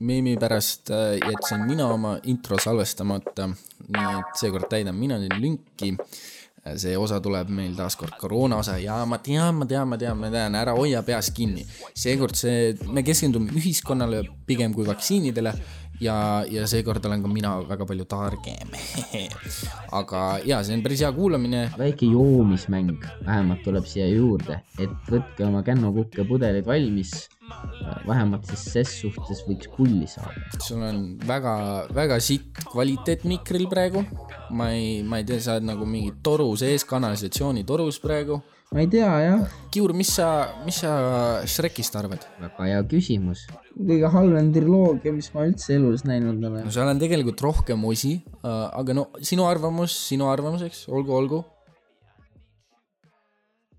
meemi pärast äh, jätsin mina oma intro salvestamata, nii et seekord täidan mina siin lünki. Äh, see osa tuleb meil taaskord koroona osa. Ja ma tean, ma tean, ma tean, ma tean, ära hoia peas kinni. seekord see, me keskendume ühiskonnale pigem kui vaktsiinidele. Ja, ja seekord olen ka mina väga palju targem. Aga ja, see on päris hea kuulamine. väike joomismäng. Vähemalt tuleb siia juurde, et võtke oma kännukukepudelid valmis vähemalt siis ses suhtes võiks pulli saada. sul on väga, väga sitt kvaliteet mikril praegu. ma ei, ma ei tea, sa oled nagu mingi toru sees, kanalisatsioonitorus praegu. ma ei tea jah. Kiur, mis sa, mis sa Shrekist arvad? väga hea küsimus. kõige halvem triloogia, mis ma üldse elus näinud olen. no seal on tegelikult rohkem osi, äh, aga no sinu arvamus, sinu arvamus, eks, olgu, olgu.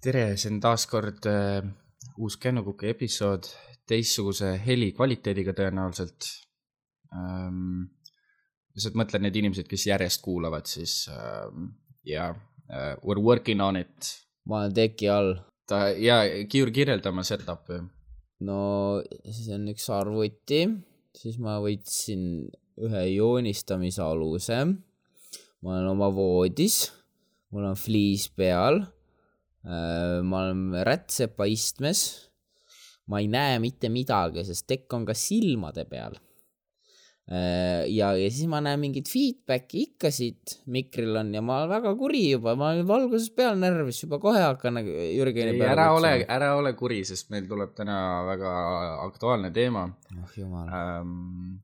tere, see on taas kord äh, uus Kennukuki episood, teistsuguse heli kvaliteediga tõenäoliselt ähm,. lihtsalt mõtlen need inimesed, kes järjest kuulavad, siis ähm, ja yeah, we are working on it. ma olen teki all. ta ja Kiur, kirjelda oma setup'i. no see on üks arvuti, siis ma võtsin ühe joonistamise aluse. ma olen oma voodis, mul on fliis peal Äh, ma olen rätsepa istmes. Ma ei näe mitte midagi, sest tekk on ka silmade peal. Äh, ja, ja siis ma näen mingit feedback'i ikka siit mikril on ja ma olen väga kuri juba, ma olen valguses peal närvis juba, kohe hakkan nagu Jürgeni peale. ära ole, ära ole kuri, sest meil tuleb täna väga aktuaalne teema. oh jumal ähm,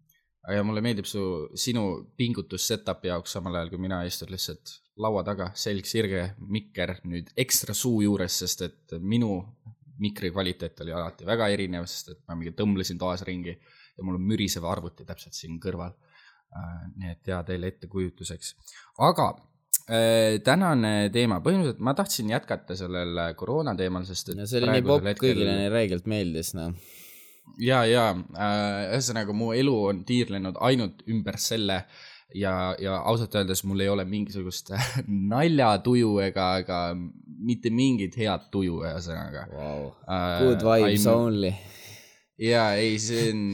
ja mulle meeldib su, sinu pingutus setup'i jaoks, samal ajal kui mina istun lihtsalt laua taga, selg sirge, mikker nüüd ekstra suu juures, sest et minu mikri kvaliteet oli alati väga erinev, sest et ma mingi tõmblesin toas ringi ja mul on mürisev arvuti täpselt siin kõrval äh,. nii et hea teile ettekujutuseks, aga äh, tänane teema, põhimõtteliselt ma tahtsin jätkata sellel koroona teemal, sest et. see oli nii popp hetkel..., kõigile nii räigelt meeldis, noh ja, ja äh, ühesõnaga mu elu on tiirlenud ainult ümber selle äh, ja, ja ausalt öeldes mul ei ole mingisugust naljatuju ega, ega mitte mingit head tuju, ühesõnaga wow.. Good vibes uh, only. ja ei, see on,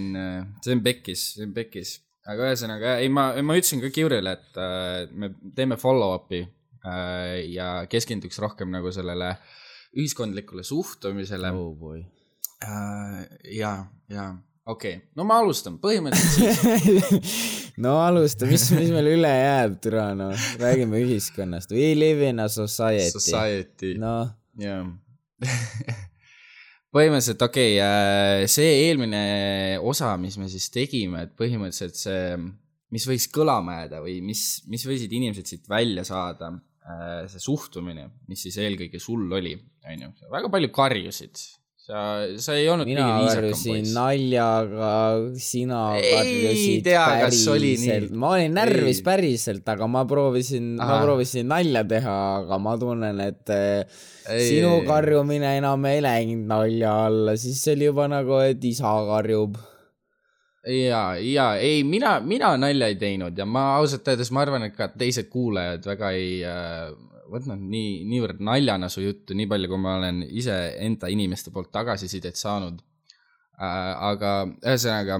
see on pekkis, see on pekkis, aga ühesõnaga ei, ma, ma ütlesin ka Kiurile, et uh, me teeme follow-up'i uh, ja keskenduks rohkem nagu sellele ühiskondlikule suhtumisele oh. Uh, ja, ja okei okay., no ma alustan, põhimõtteliselt no alusta, mis, mis meil üle jääb, türa noh, räägime ühiskonnast. We live in a society. Society. noh. jah põhimõtteliselt okei okay,, äh, see eelmine osa, mis me siis tegime, et põhimõtteliselt see, mis võiks kõlama jääda või mis, mis võisid inimesed siit välja saada, äh, see suhtumine, mis siis eelkõige sul oli, onju, väga palju karjusid sa, sa ei olnud mina karjusin naljaga, sina karjusid päriselt, ma olin närvis ei. päriselt, aga ma proovisin, ma proovisin nalja teha, aga ma tunnen, et ei, sinu karjumine enam ei läinud nalja alla, siis see oli juba nagu, et isa karjub. Ja, ja ei, mina, mina nalja ei teinud ja ma ausalt öeldes, ma arvan, et ka teised kuulajad väga ei äh, võtnud nii, niivõrd naljana su juttu, nii palju, kui ma olen iseenda inimeste poolt tagasisidet saanud äh,. aga ühesõnaga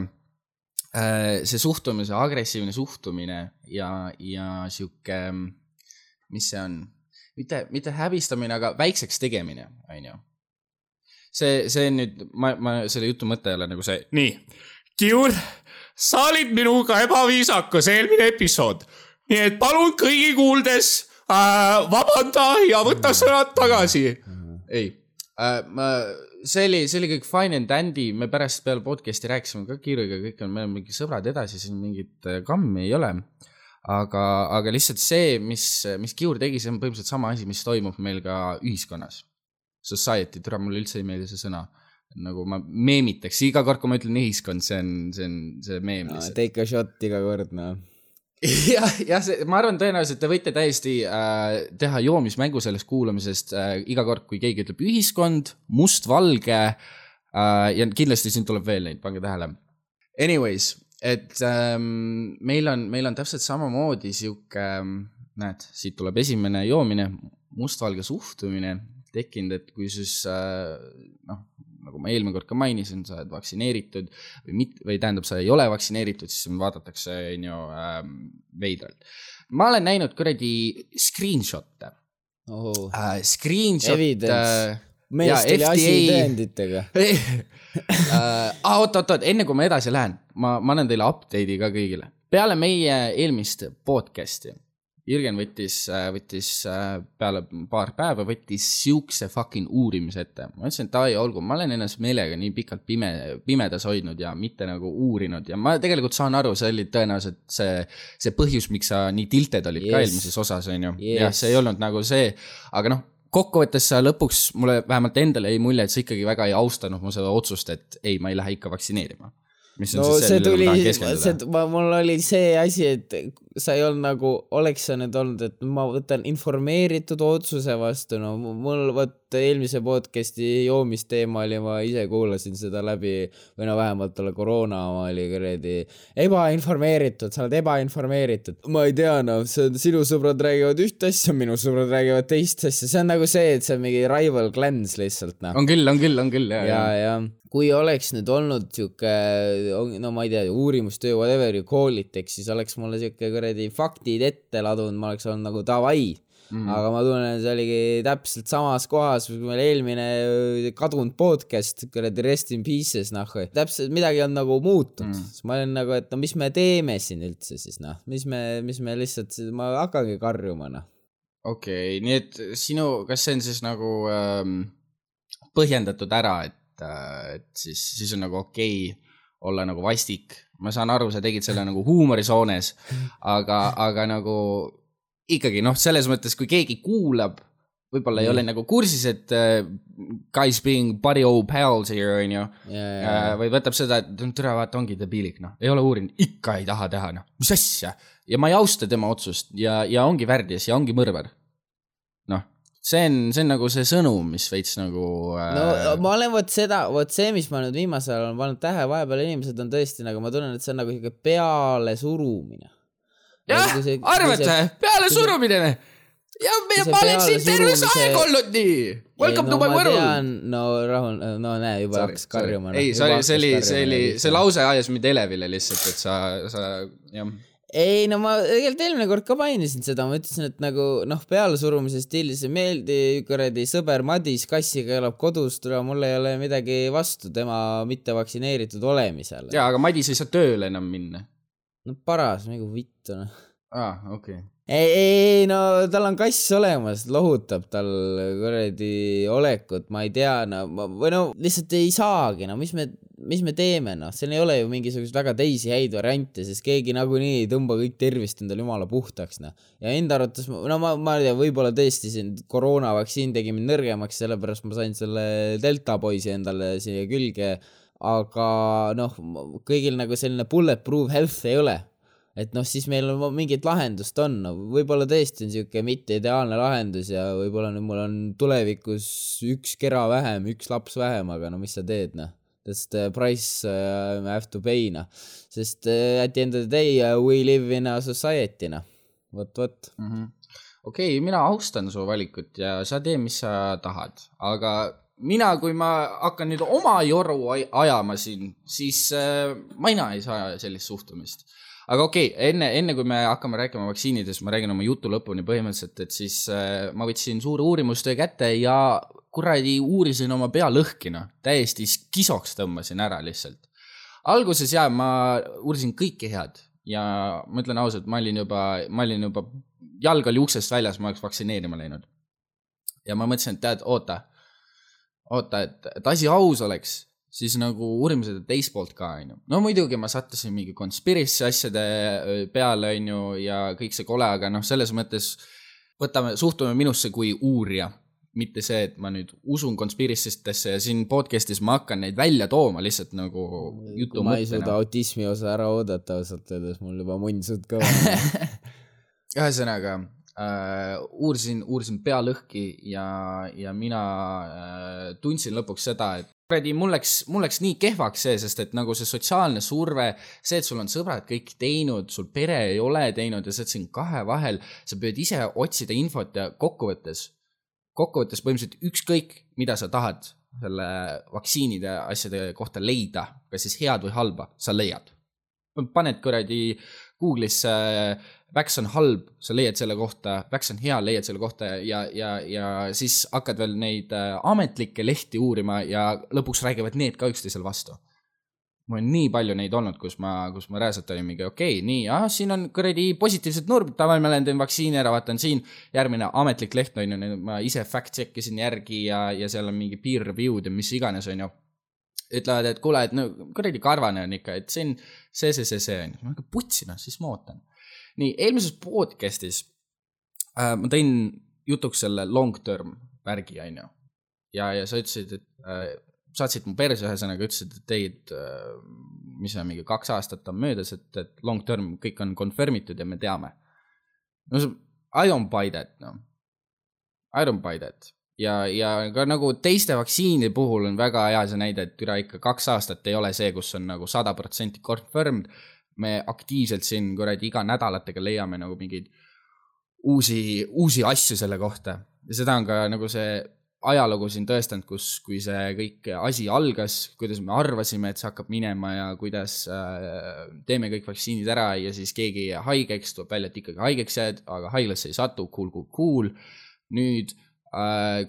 äh, see suhtumise, agressiivne suhtumine ja, ja sihuke, mis see on, mitte, mitte häbistamine, aga väikseks tegemine, on ju. see, see nüüd, ma, ma selle jutu mõte ei ole nagu see, nii, Kiur, sa olid minuga ebaviisakas eelmine episood, nii et palun kõigi kuuldes vabanda ja võta sõnad tagasi. ei äh,, ma, see oli, see oli kõik fine and dandy, me pärast peale podcast'i rääkisime ka Kiiruga, kõik on, me oleme mingi sõbrad edasi, siin mingit äh, kammi ei ole. aga, aga lihtsalt see, mis, mis Kiur tegi, see on põhimõtteliselt sama asi, mis toimub meil ka ühiskonnas. Society, tere, mulle üldse ei meeldi see sõna nagu ma meemitaks iga kord, kui ma ütlen ühiskond, see on, see on see meem no,. Take a shot iga kord, noh jah, jah, ma arvan, tõenäoliselt te võite täiesti äh, teha joomismängu sellest kuulamisest äh, iga kord, kui keegi ütleb ühiskond, mustvalge äh, ja kindlasti siin tuleb veel neid, pange tähele. Anyways, et ähm, meil on, meil on täpselt samamoodi sihuke ähm,, näed, siit tuleb esimene joomine, mustvalge suhtumine tekkinud, et kui siis äh, noh, nagu ma eelmine kord ka mainisin, sa oled vaktsineeritud või mit-, või tähendab, sa ei ole vaktsineeritud, siis sind vaadatakse, on ju ähm,, veidralt. ma olen näinud kuradi screenshot'e oh.. äh,. Screenshot Evidence. äh, mees Jaa, tuli asi FDA. tõenditega. ah, oot, oot, oot, enne kui ma edasi lähen, ma, ma annan teile update'i ka kõigile. peale meie eelmist podcast'i, Jürgen võttis, võttis äh, peale paar päeva, võttis siukse fucking uurimise ette. ma ütlesin, et ai, olgu, ma olen ennast meelega nii pikalt pime, pimedas hoidnud ja mitte nagu uurinud ja ma tegelikult saan aru, see oli tõenäoliselt see, see põhjus, miks sa nii tilted olid yes. ka eelmises osas, on ju. Yes. jah, see ei olnud nagu see, aga noh, kokkuvõttes sa lõpuks mulle vähemalt endale jäi mulje, et sa ikkagi väga ei austanud mu seda otsust, et ei, ma ei lähe ikka vaktsineerima. Mis on no siis see millele tuli ma tahan, keskenduda mul oli see asi, et sa ei olnud nagu, oleks sa nüüd olnud, et ma võtan informeeritud otsuse vastu, no mul vot eelmise podcast'i joomisteema oli, ma ise kuulasin seda läbi või no vähemalt tolle koroona oma oli kuradi ebainformeeritud, sa oled ebainformeeritud. ma ei tea, noh, see on sinu sõbrad räägivad ühte asja, minu sõbrad räägivad teist asja, see on nagu see, et see on mingi rival clans lihtsalt noh. on küll, on küll, on küll, ja, ja ja,, ja kui oleks nüüd olnud sihuke, no ma ei tea, uurimustöö, whatever it, eks siis oleks mulle sihuke kuradi faktid ette ladunud, ma oleks olnud nagu davai mm.. aga ma tunnen, see oligi täpselt samas kohas, kui meil eelmine öö, kadunud podcast, kuradi Rest in Pieces, noh, täpselt midagi on nagu muutunud mm.. siis ma olin nagu, et no mis me teeme siin üldse siis noh, mis me, mis me lihtsalt, ma hakkangi karjuma noh. okei okay,, nii et sinu, kas see on siis nagu ähm, põhjendatud ära, et, et siis, siis on nagu okei okay olla nagu vastik. ma saan aru, sa tegid selle nagu huumorisoones, aga, aga nagu ikkagi noh, selles mõttes, kui keegi kuulab, võib-olla ei ole nagu kursis, et äh, guys being buddy old pals here on ju. ja, või võtab seda, et tere, vaata, ongi debiilik, noh, ei ole uurinud, ikka ei taha teha, noh, mis asja. ja ma ei austa tema otsust ja, ja ongi värdjas ja ongi mõrvar. noh, see on, see on nagu see sõnum, mis veits nagu äh, no ma olen vot seda, vot see, mis ma nüüd viimasel ajal olen pannud tähele, vahepeal inimesed on tõesti nagu, ma tunnen, et see on nagu siuke pealesurumine. jah, arvad või? pealesurumine või? ja see ma olen siin terve see aeg olnud nii. Welcome no, to my world. no rahul, no näe, juba hakkas karjuma. ei, see oli, see oli, see oli, see lause ajas mind elevile lihtsalt, et sa, sa jah. Ei no ma tegelikult eelmine kord ka mainisin seda, ma ütlesin, et nagu noh, pealesurumise stiilis ei meeldi, kuradi sõber Madis kassiga elab kodus, tule mul ei ole midagi vastu tema mitte vaktsineeritud olemisele. jaa, aga Madis ei saa tööle enam minna. no paras, nagu vittu noh. aa, okei. ei, ei, ei no tal on kass olemas, lohutab tal kuradi olekut, ma ei tea, no ma- või no lihtsalt ei saagi, no mis me, mis me teeme, noh, siin ei ole ju mingisuguseid väga teisi häid variante, sest keegi nagunii ei tõmba kõik tervist endale jumala puhtaks, noh. ja enda arvates, no ma, ma ei tea, võib-olla tõesti siin koroonavaktsiin tegi mind nõrgemaks, sellepärast ma sain selle delta poisi endale siia külge, aga noh, kõigil nagu selline bulletproof health ei ole et noh, siis meil on mingit lahendust on võib-olla tõesti on niisugune mitte ideaalne lahendus ja võib-olla nüüd mul on tulevikus üks kera vähem, üks laps vähem, aga no mis sa teed noh, that's the price I have to pay noh, sest uh, at the end of the day we live in a society noh, vot, vot. Mhm. okei, mina austan su valikut ja sa tee, mis sa tahad, aga mina, kui ma hakkan nüüd oma joru aj- ajama siin, siis äh, mina ei saa sellist suhtumist. Aga okei okay,, enne, enne kui me hakkame rääkima vaktsiinidest, ma räägin oma jutu lõpuni põhimõtteliselt, et siis äh, ma võtsin suure uurimustöö kätte ja kuradi uurisin oma pea lõhki, noh, täiesti skisoks tõmbasin ära lihtsalt. alguses jaa, ma uurisin kõike head ja ma ütlen ausalt, ma olin juba, ma olin juba, jalg oli uksest väljas, ma oleks vaktsineerima läinud. ja ma mõtlesin, et tead, oota, oota, et, et asi aus oleks, siis nagu uurime seda teist poolt ka, onju. no muidugi ma sattusin mingi conspiracy asjade öö, peale, onju, ja kõik see kole, aga noh, selles mõttes võtame, suhtume minusse kui uurija, mitte see, et ma nüüd usun conspiracy tesse ja siin podcast'is ma hakkan neid välja tooma lihtsalt nagu jutu ma ei suuda mõttena. autismi osa ära oodata ausalt öeldes, mul juba munnsud kõva. ühesõnaga äh, uurisin, uurisin pea lõhki ja, ja mina äh, tundsin lõpuks seda, et kuradi, mul läks, mul läks nii kehvaks see, sest et nagu see sotsiaalne surve, see, et sul on sõbrad kõik teinud, sul pere ei ole teinud ja sa oled siin kahe vahel, sa püüad ise otsida infot ja kokkuvõttes, kokkuvõttes põhimõtteliselt ükskõik, mida sa tahad selle vaktsiinide asjade kohta leida, kas siis head või halba, sa leiad. paned kuradi Google'isse Vax on halb, sa leiad selle kohta, Vax on hea, leiad selle kohta ja, ja, ja siis hakkad veel neid äh, ametlikke lehti uurima ja lõpuks räägivad need ka üksteisele vastu mul on nii palju neid olnud, kus ma, kus ma reaalselt olin mingi okei okay,, nii, ah, siin on kuradi positiivsed numbrid, davai, ma lähen teen vaktsiini ära, vaatan siin, järgmine ametlik leht on ju, ma ise fact check isin järgi ja, ja seal on mingi peer review'd ja mis iganes, on ju. Ütlevad, et kuule, et no kuradi karvane on ikka, et siin see, see, see, see on ma olen putsi, noh, siis ma ootan. nii, eelmises podcast'is äh, ma tõin jutuks selle long term värgi, on ju. ja, ja sa ütlesid, et äh, saatsid mu perse, ühesõnaga ütlesid, et teid, äh, mis on mingi kaks aastat on möödas, et, et long term kõik on confirm itud ja me teame. no I don't buy that, noh. I don't buy that. Ja, ja ka nagu teiste vaktsiinide puhul on väga hea see näide, et üle ikka kaks aastat ei ole see, kus on nagu sada protsenti confirmed. me aktiivselt siin kuradi iga nädalatega leiame nagu mingeid uusi, uusi asju selle kohta ja seda on ka nagu see ajalugu siin tõestanud, kus, kui see kõik asi algas, kuidas me arvasime, et see hakkab minema ja kuidas äh, teeme kõik vaktsiinid ära ja siis keegi ei jää haigeks, tuleb välja, et ikkagi haigeks jääd, aga haiglasse ei satu, cool, cool, cool. nüüd äh,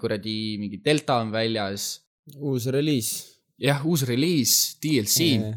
kuradi mingi delta on väljas. uus reliis. jah, uus reliis, DLC yeah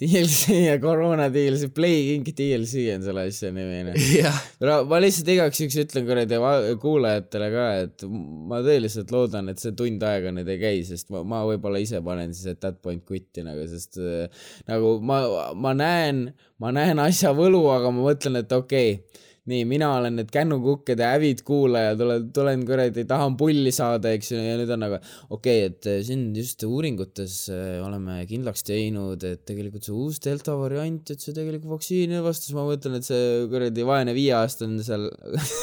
DLC ja koroona DLC, Play Inc DLC on selle asja nimi onju. no ma lihtsalt igaks juhuks ütlen kuradi kuulajatele ka, et ma tõeliselt loodan, et see tund aega nüüd ei käi, sest ma, ma võib-olla ise panen siis at that point quit'i nagu, sest äh, nagu ma, ma näen, ma näen asja võlu, aga ma mõtlen, et okei okay, nii, mina olen need kännukukkede hävid kuulaja, tulen, tulen kuradi, tahan pulli saada, eks ju, ja nüüd on nagu okei okay,, et eh, siin just uuringutes eh, oleme kindlaks teinud, et tegelikult see uus delta variant, et see tegelikult vaktsiini vastas, ma mõtlen, et see kuradi vaene viieaastane seal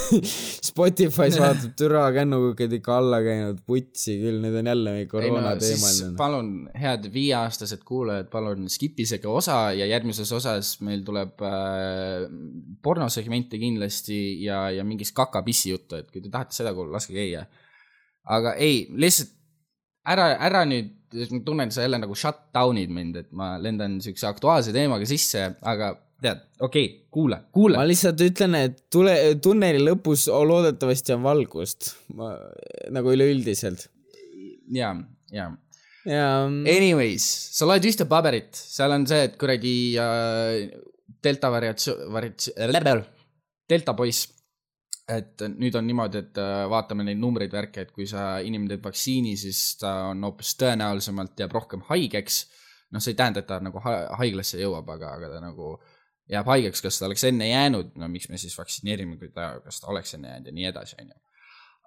Spotify's vaatab, türa kännukukked ikka alla käinud, putsi küll, nüüd on jälle mingi koroona no, teemaline. palun, head viieaastased kuulajad, palun skip isegi osa ja järgmises osas meil tuleb äh, pornosegmenti kindlasti ja, ja mingist kaka-pissi juttu, et kui te tahate seda kuulata, laske käia. aga ei, lihtsalt ära, ära nüüd, ma tunnen, sa jälle nagu shut down'id mind, et ma lendan siukse aktuaalse teemaga sisse, aga tead, okei okay,, kuule, kuule. ma lihtsalt ütlen, et tule, tunneli lõpus loodetavasti on valgust, ma nagu üleüldiselt. ja, ja ja. Anyways, sa loed ühte paberit, seal on see, et kuradi äh, delta variatsioon, variatsioon, delta poiss, et nüüd on niimoodi, et äh, vaatame neid numbreid, värke, et kui sa, inimene teeb vaktsiini, siis ta on hoopis tõenäolisemalt jääb rohkem haigeks. noh, see ei tähenda, et ta nagu haiglasse jõuab, aga, aga ta nagu jääb haigeks, kas ta oleks enne jäänud, no miks me siis vaktsineerime, kui ta, kas ta oleks enne jäänud ja nii edasi, on ju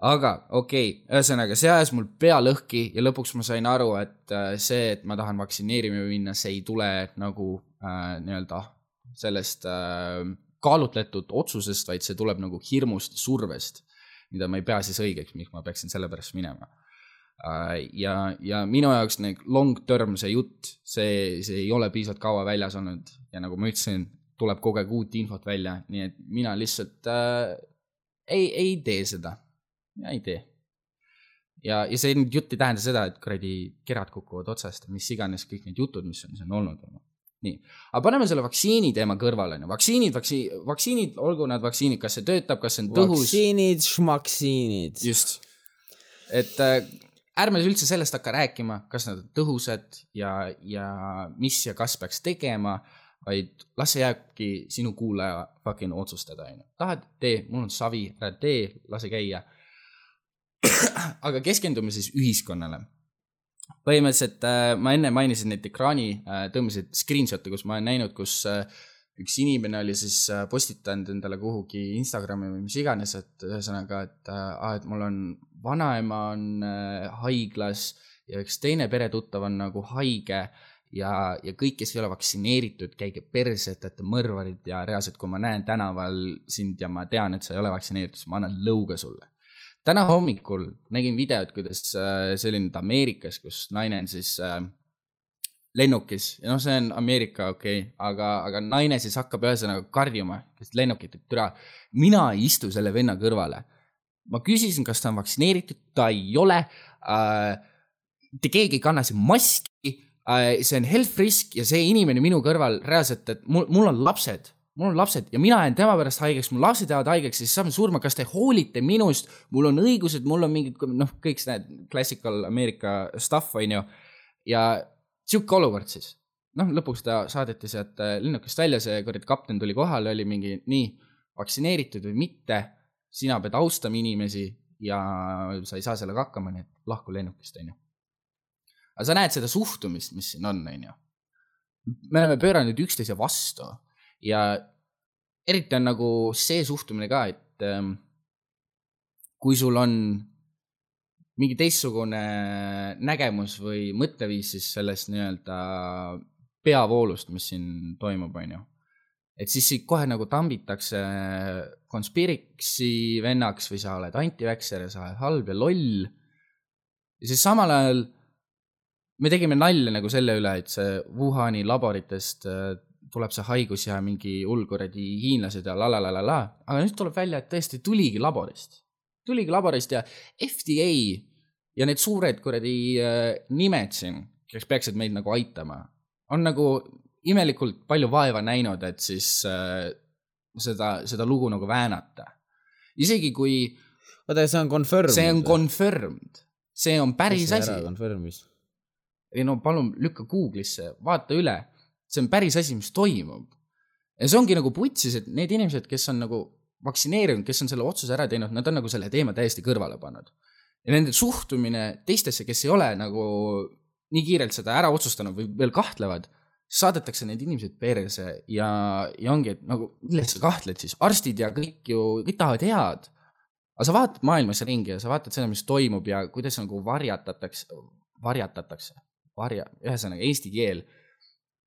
aga okei okay., ühesõnaga see ajas mul pea lõhki ja lõpuks ma sain aru, et äh, see, et ma tahan vaktsineerima minna, see ei tule nagu äh, nii-öelda sellest äh, kaalutletud otsusest, vaid see tuleb nagu hirmust, survest, mida ma ei pea siis õigeks, miks ma peaksin selle pärast minema. Äh, ja, ja minu jaoks need long term, see jutt, see, see ei ole piisavalt kaua väljas olnud ja nagu ma ütlesin, tuleb kogu aeg uut infot välja, nii et mina lihtsalt äh, ei, ei tee seda, ei tee. ja, ja see jutt ei tähenda seda, et kuradi kerad kukuvad otsast, mis iganes kõik need jutud, mis on, on olnud, nii, aga paneme selle vaktsiini teema kõrvale, on ju, vaktsiinid, vaktsiin, vaktsiinid, olgu nad vaktsiinid, kas see töötab, kas see on tõhus. vaktsiinid, šmaksiinid. just, et äh, ärme üldse sellest hakka rääkima, kas nad on tõhusad ja, ja mis ja kas peaks tegema, vaid las see jääbki sinu kuulaja fucking otsustada, on ju. tahad, tee, mul on savi, ära tee, lase käia. aga keskendume siis ühiskonnale põhimõtteliselt äh, ma enne mainisin neid ekraani äh,, tõmbasid screenshot'e, kus ma olen näinud, kus äh, üks inimene oli siis postitanud endale kuhugi Instagrami või mis iganes, et ühesõnaga, et äh,, et mul on vanaema on haiglas ja üks teine peretuttav on nagu haige ja, ja kõik, kes ei ole vaktsineeritud, käige perse, et olete mõrvarid ja reaalselt, kui ma näen tänaval sind ja ma tean, et sa ei ole vaktsineeritud, siis ma annan lõuga sulle täna hommikul nägin videot, kuidas äh, see oli nüüd Ameerikas, kus naine on siis äh, lennukis ja noh, see on Ameerika, okei okay,, aga, aga naine siis hakkab ühesõnaga karjuma, kes lennukit, et türa, mina ei istu selle venna kõrvale. ma küsisin, kas ta on vaktsineeritud, ta ei ole äh,. mitte keegi ei kanna siin maski äh,. see on health risk ja see inimene minu kõrval reaalselt, et mul, mul on lapsed mul on lapsed ja mina jään tema pärast haigeks, mu lapsed jäävad haigeks, siis saame surma, kas te hoolite minust, mul on õigused, mul on mingid noh, kõik need classical Ameerika stuff on ju. ja sihuke olukord siis, noh, lõpuks ta saadeti sealt äh, lennukist välja, see kuradi kapten tuli kohale, oli mingi nii vaktsineeritud või mitte. sina pead austama inimesi ja sa ei saa sellega hakkama, nii et lahku lennukist, on ju. aga sa näed seda suhtumist, mis siin on, on ju. me oleme pööranud üksteise vastu ja eriti on nagu see suhtumine ka, et ähm, kui sul on mingi teistsugune nägemus või mõtteviis siis sellest nii-öelda peavoolust, mis siin toimub, on ju. et siis kohe nagu tambitakse konspiriksi vennaks või sa oled antiväkser ja sa oled halb ja loll. ja siis samal ajal me tegime nalja nagu selle üle, et see Wuhani laboritest äh, tuleb see haigus ja mingi hull kuradi hiinlased ja la la la la la, aga nüüd tuleb välja, et tõesti tuligi laborist. tuligi laborist ja FDA ja need suured kuradi äh, nimed siin, kes peaksid meid nagu aitama, on nagu imelikult palju vaeva näinud, et siis äh, seda, seda lugu nagu väänata. isegi kui. oota, see on confirmed? see on confirmed, see on päris asi. ei no palun lükka Google'isse, vaata üle see on päris asi, mis toimub. ja see ongi nagu putsis, et need inimesed, kes on nagu vaktsineerinud, kes on selle otsuse ära teinud, nad on nagu selle teema täiesti kõrvale pannud. ja nende suhtumine teistesse, kes ei ole nagu nii kiirelt seda ära otsustanud või veel kahtlevad, saadetakse need inimesed perse ja, ja ongi, et nagu milles sa kahtled siis, arstid ja kõik ju, kõik tahavad head. aga sa vaatad maailmas ringi ja sa vaatad seda, mis toimub ja kuidas nagu varjatatakse, varjatatakse, varja, ühesõnaga eesti keel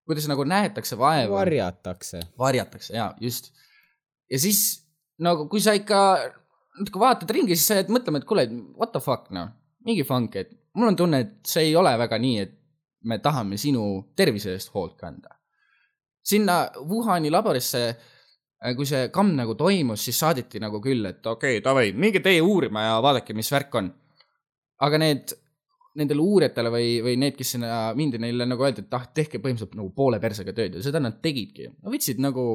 kuidas nagu näetakse vaeva. varjatakse. varjatakse ja just. ja siis nagu, kui sa ikka natuke vaatad ringi, siis sa jääd mõtlema, et kuule, what the fuck noh, mingi funk, et mul on tunne, et see ei ole väga nii, et me tahame sinu tervise eest hoolt kanda. sinna Wuhani laborisse, äh, kui see kamm nagu toimus, siis saadeti nagu küll, et okei okay,, davai, minge teie uurima ja vaadake, mis värk on. aga need nendele uurijatele või, või need, kes sinna mindi, neile nagu öeldi, et ah, tehke põhimõtteliselt nagu poole persega tööd ja seda nad tegidki. Võtsid nagu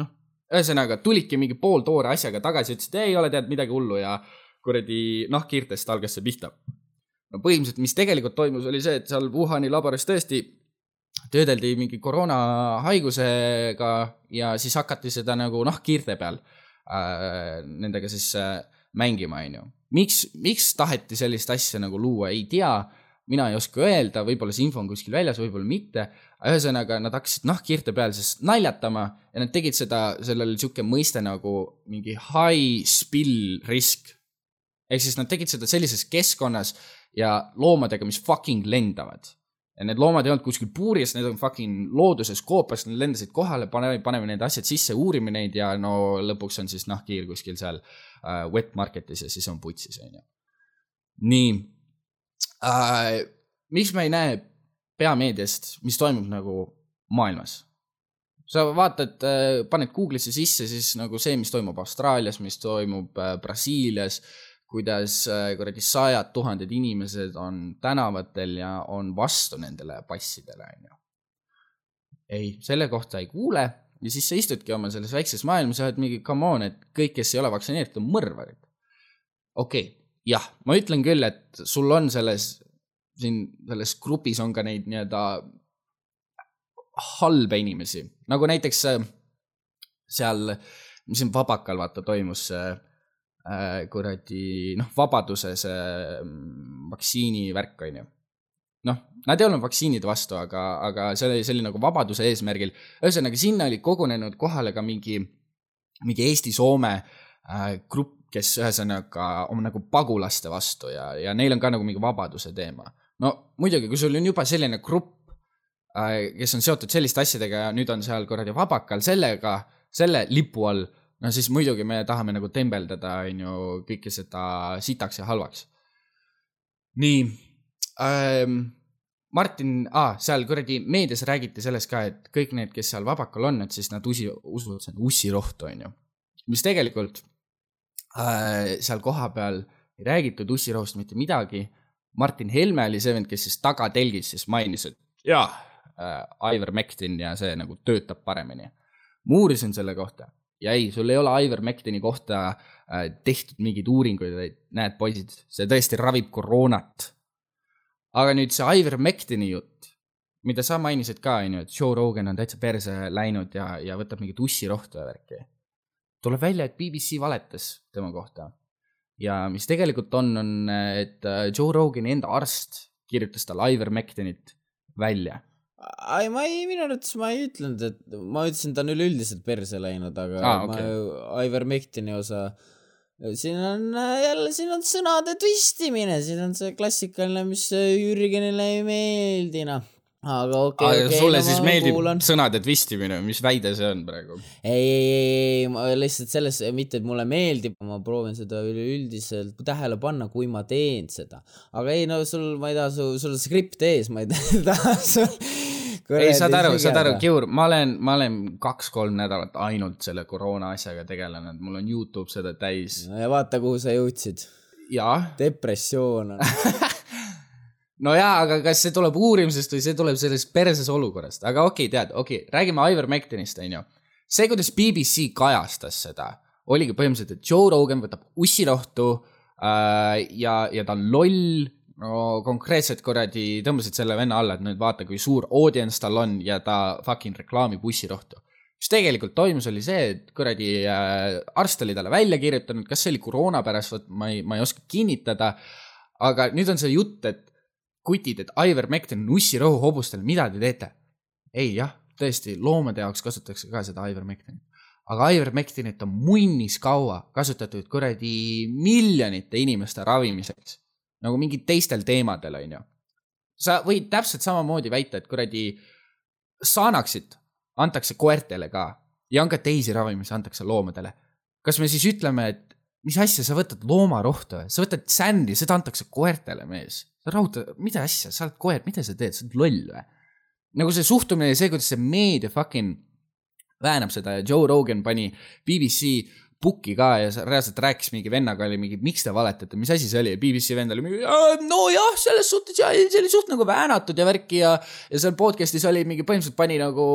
noh, ühesõnaga tulidki mingi pooltoore asjaga tagasi, ütlesid, ei ole tead midagi hullu ja kuradi nahkhiirtest algas see pihta. no põhimõtteliselt, mis tegelikult toimus, oli see, et seal Wuhani laboris tõesti töödeldi mingi koroonahaigusega ja siis hakati seda nagu nahkhiirte peal äh, nendega siis äh, mängima, on ju miks, miks taheti sellist asja nagu luua, ei tea, mina ei oska öelda, võib-olla see info on kuskil väljas, võib-olla mitte. ühesõnaga, nad hakkasid nahkhiirte peal siis naljatama ja nad tegid seda, sellel sihuke mõiste nagu mingi high spill risk. ehk siis nad tegid seda sellises keskkonnas ja loomadega, mis fucking lendavad ja need loomad ei olnud kuskil puuris, need on fucking looduses koopas, nad lendasid kohale, paneme, paneme need asjad sisse, uurime neid ja no lõpuks on siis nahkhiir kuskil seal äh, wet market'is ja siis on putsis, on ju. nii äh,, miks me ei näe peameediast, mis toimub nagu maailmas? sa vaatad äh,, paned Google'isse sisse siis nagu see, mis toimub Austraalias, mis toimub äh, Brasiilias kuidas äh, kuradi sajad tuhanded inimesed on tänavatel ja on vastu nendele passidele, on ju. ei, selle kohta ei kuule ja siis sa istudki oma selles väikses maailmas ja oled mingi come on, et kõik, kes ei ole vaktsineeritud, on mõrvarid. okei okay,, jah, ma ütlen küll, et sul on selles, siin selles grupis on ka neid nii-öelda halbe inimesi, nagu näiteks äh, seal, mis siin Vabakal vaata toimus see äh, äh, kuradi noh, vabaduse see mm, vaktsiinivärk, on ju. Noh, nad ei olnud vaktsiinide vastu, aga, aga see oli, see oli nagu vabaduse eesmärgil. ühesõnaga, sinna oli kogunenud kohale ka mingi, mingi Eesti-Soome äh, grupp, kes ühesõnaga on nagu pagulaste vastu ja, ja neil on ka nagu mingi vabaduse teema. no muidugi, kui sul on juba selline grupp äh,, kes on seotud selliste asjadega ja nüüd on seal kuradi vabakal sellega, selle lipu all no siis muidugi me tahame nagu tembeldada, on ju, kõike seda sitaks ja halvaks. nii ähm,, Martin ah,, seal kuradi meedias räägiti sellest ka, et kõik need, kes seal vabakal on, et siis nad usi, usuvad, see on ussirohtu, on ju. mis tegelikult äh, seal kohapeal ei räägitud ussirohust mitte midagi Martin Helme oli see vend, kes siis tagatelgis siis mainis, et jaa äh,, Ivermectin ja see nagu töötab paremini. ma uurisin selle kohta ja ei, sul ei ole Ivermectini kohta äh, tehtud mingeid uuringuid, vaid näed, poisid, see tõesti ravib koroonat. Aga nüüd see Ivermectini jutt, mida sa mainisid ka, onju, et Joe Rogan on täitsa perse läinud ja, ja võtab mingit ussirohtu ja värki. tuleb välja, et BBC valetas tema kohta. ja mis tegelikult on, on, et äh, Joe Rogani enda arst kirjutas talle Ivermectinit välja. ei, ma ei, minu arvates ma ei ütlenud, et ma ütlesin, ta on üleüldiselt perse läinud, aga ah, okay. ma Ivermectini osa, siin on äh, jälle, siin on sõnade twistimine, siin on see klassikaline, mis äh, Jürgenile ei meeldi, noh. aga okei okay,, okei sulle no siis meeldib kuulan. sõnade twistimine, mis väide see on praegu? ei, ei, ei, ma lihtsalt selles, mitte et mulle meeldib, ma proovin seda üleüldiselt tähele panna, kui ma teen seda. aga ei no sul, ma ei taha, sul, sul on skript ees, ma ei taha sul ei, saad aru, saad aru, Kiur, ma olen, ma olen kaks-kolm nädalat ainult selle koroona asjaga tegelenud, mul on Youtube seda täis no ja vaata, kuhu sa jõudsid. ja depressioon on. no jaa, aga kas see tuleb uurimisest või see tuleb sellest perses olukorrast, aga okei okay,, tead, okei okay,, räägime Ivermectinist, onju. see, kuidas BBC kajastas seda, oligi põhimõtteliselt, et Joe Rogan võtab ussirohtu äh, ja, ja ta on loll. No konkreetselt kuradi tõmbasid selle venna alla, et nüüd vaata, kui suur audience tal on ja ta fucking reklaamib ussirohtu. mis tegelikult toimus, oli see, et kuradi äh, arst oli talle välja kirjutanud, kas see oli koroona pärast, vot ma ei, ma ei oska kinnitada. aga nüüd on see jutt, et kutid, et Ivermectin on ussirohu hobustele, mida te teete? ei jah, tõesti, loomade jaoks kasutatakse ka seda Ivermectinit. aga Ivermectinit on munnis kaua kasutatud kuradi miljonite inimeste ravimiseks. Nagu mingid teistel teemadel, onju. sa võid täpselt samamoodi väita, et kuradi Xanaxit antakse koertele ka ja on ka teisi ravimisi antakse loomadele. kas me siis ütleme, et mis asja, sa võtad loomarohtu sa võtad sändi, seda antakse koertele, mees. rahuta, mida asja, sa oled koer, mida sa teed, sa oled loll või? nagu see suhtumine ja see, kuidas see meedia fucking väänab seda ja Joe Rogan pani BBC pukki ka ja reaalselt rääkis mingi vennaga oli mingi, miks te valetate, mis asi see oli ja BBC vend oli mingi, nojah, selles suhtes ja see oli suht nagu väänatud ja värki ja ja seal podcast'is oli mingi põhimõtteliselt pani nagu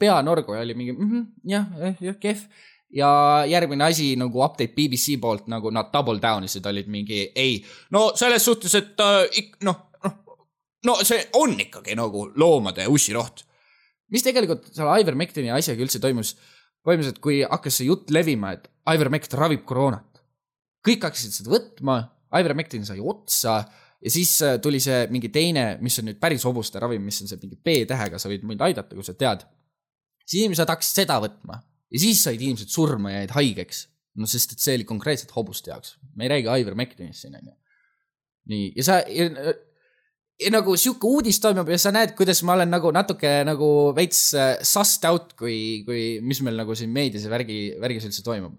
pea norgu ja oli mingi mm -hmm, jah, jah, kehv. ja järgmine asi nagu update BBC poolt nagu nad double down isid, olid mingi ei, no selles suhtes, et äh, noh, noh, no see on ikkagi nagu loomade ussiroht. mis tegelikult selle Ivermectini asjaga üldse toimus, põhimõtteliselt kui hakkas see jutt levima, et Ivermect ravib koroonat. kõik hakkasid seda võtma, Ivermectin sai otsa ja siis äh, tuli see mingi teine, mis on nüüd päris hobuste ravim, mis on see mingi B-tähega, sa võid mind aidata, kui sa tead. siis inimesed hakkasid seda võtma ja siis said inimesed surma ja jäid haigeks. no sest, et see oli konkreetselt hobuste jaoks, me ei räägi Ivermectinist siin onju. nii, ja sa ja, ja nagu sihuke uudis toimub ja sa näed, kuidas ma olen nagu natuke nagu veits äh, sussed out, kui, kui, mis meil nagu siin meedias ja värgi, värgis üldse toimub.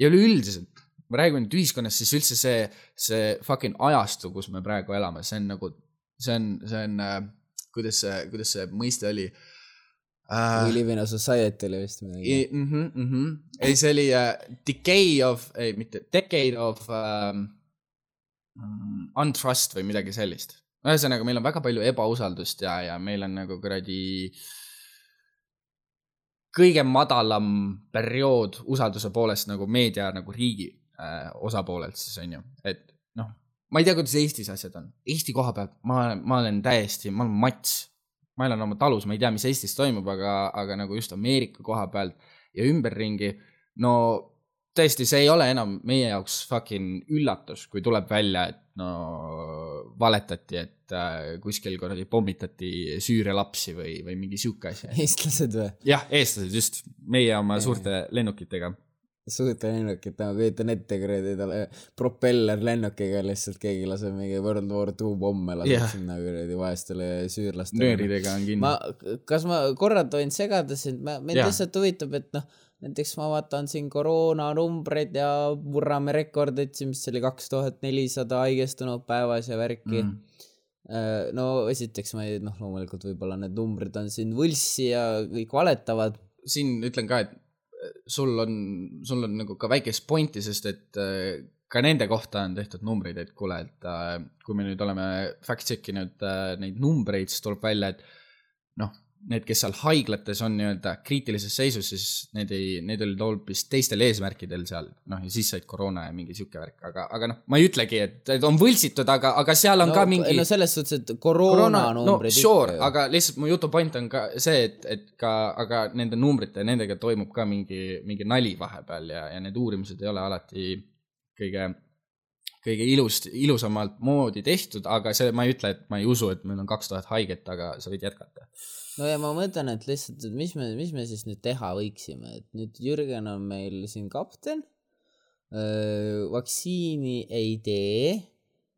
Ja üleüldiselt, me räägime nüüd ühiskonnast, siis üldse see, see fucking ajastu, kus me praegu elame, see on nagu, see on, see on äh,, kuidas see, kuidas see mõiste oli We uh,? live in a society oli vist midagi. Mm -hmm. ei, see oli uh, decay of, ei mitte decade of um, untrust või midagi sellist. ühesõnaga, meil on väga palju ebausaldust ja, ja meil on nagu kuradi kõige madalam periood usalduse poolest nagu meedia nagu riigi äh, osapoolelt siis on ju, et noh, ma ei tea, kuidas Eestis asjad on. Eesti koha pealt ma, ma olen täiesti, ma olen mats. ma elan oma talus, ma ei tea, mis Eestis toimub, aga, aga nagu just Ameerika koha pealt ja ümberringi, no tõesti, see ei ole enam meie jaoks fucking üllatus, kui tuleb välja, et no valetati, et äh, kuskil kuradi pommitati Süüria lapsi või, või mingi sihuke asi. eestlased või? jah, eestlased just, meie oma suurte lennukitega. suurte lennukit, ma kujutan ette kuradi talle propellerlennukiga lihtsalt keegi laseb mingi World War Two pomme laseb yeah. sinna kuradi vaestele süürlastele. nööridega on kinni ma. kas ma korra tohin segada sind, ma, mind lihtsalt huvitab, et noh, näiteks ma vaatan siin koroonanumbreid ja murrame rekordit siin, mis oli kaks tuhat nelisada haigestunut päevas ja värki Mm. mm.. no esiteks ma ei, noh, loomulikult võib-olla need numbrid on siin võlssi ja kõik valetavad. siin ütlen ka, et äh, sul on, sul on nagu ka väikest pointi, sest et äh, ka nende kohta on tehtud numbreid, et kuule, et äh, kui me nüüd oleme fact check inud äh, neid numbreid, siis tuleb välja, et noh, need, kes seal haiglates on nii-öelda kriitilises seisus, siis need ei, need olid hoopis teistel eesmärkidel seal, noh ja siis said koroona ja mingi sihuke värk, aga, aga noh, ma ei ütlegi, et, on võltsitud, aga, aga seal on no, ka mingi no selles suhtes, et koroona no numbrid sure, ikka ju. aga lihtsalt mu jutu point on ka see, et, et ka, aga nende numbrite, nendega toimub ka mingi, mingi nali vahepeal ja, ja need uurimised ei ole alati kõige, kõige ilust, ilusamalt moodi tehtud, aga see, ma ei ütle, et ma ei usu, et meil on kaks tuhat haiget, aga sa võid jätkata. No ja ma mõtlen, et lihtsalt, et mis me, mis me siis nüüd teha võiksime, et nüüd Jürgen on meil siin kapten. vaktsiini ei tee,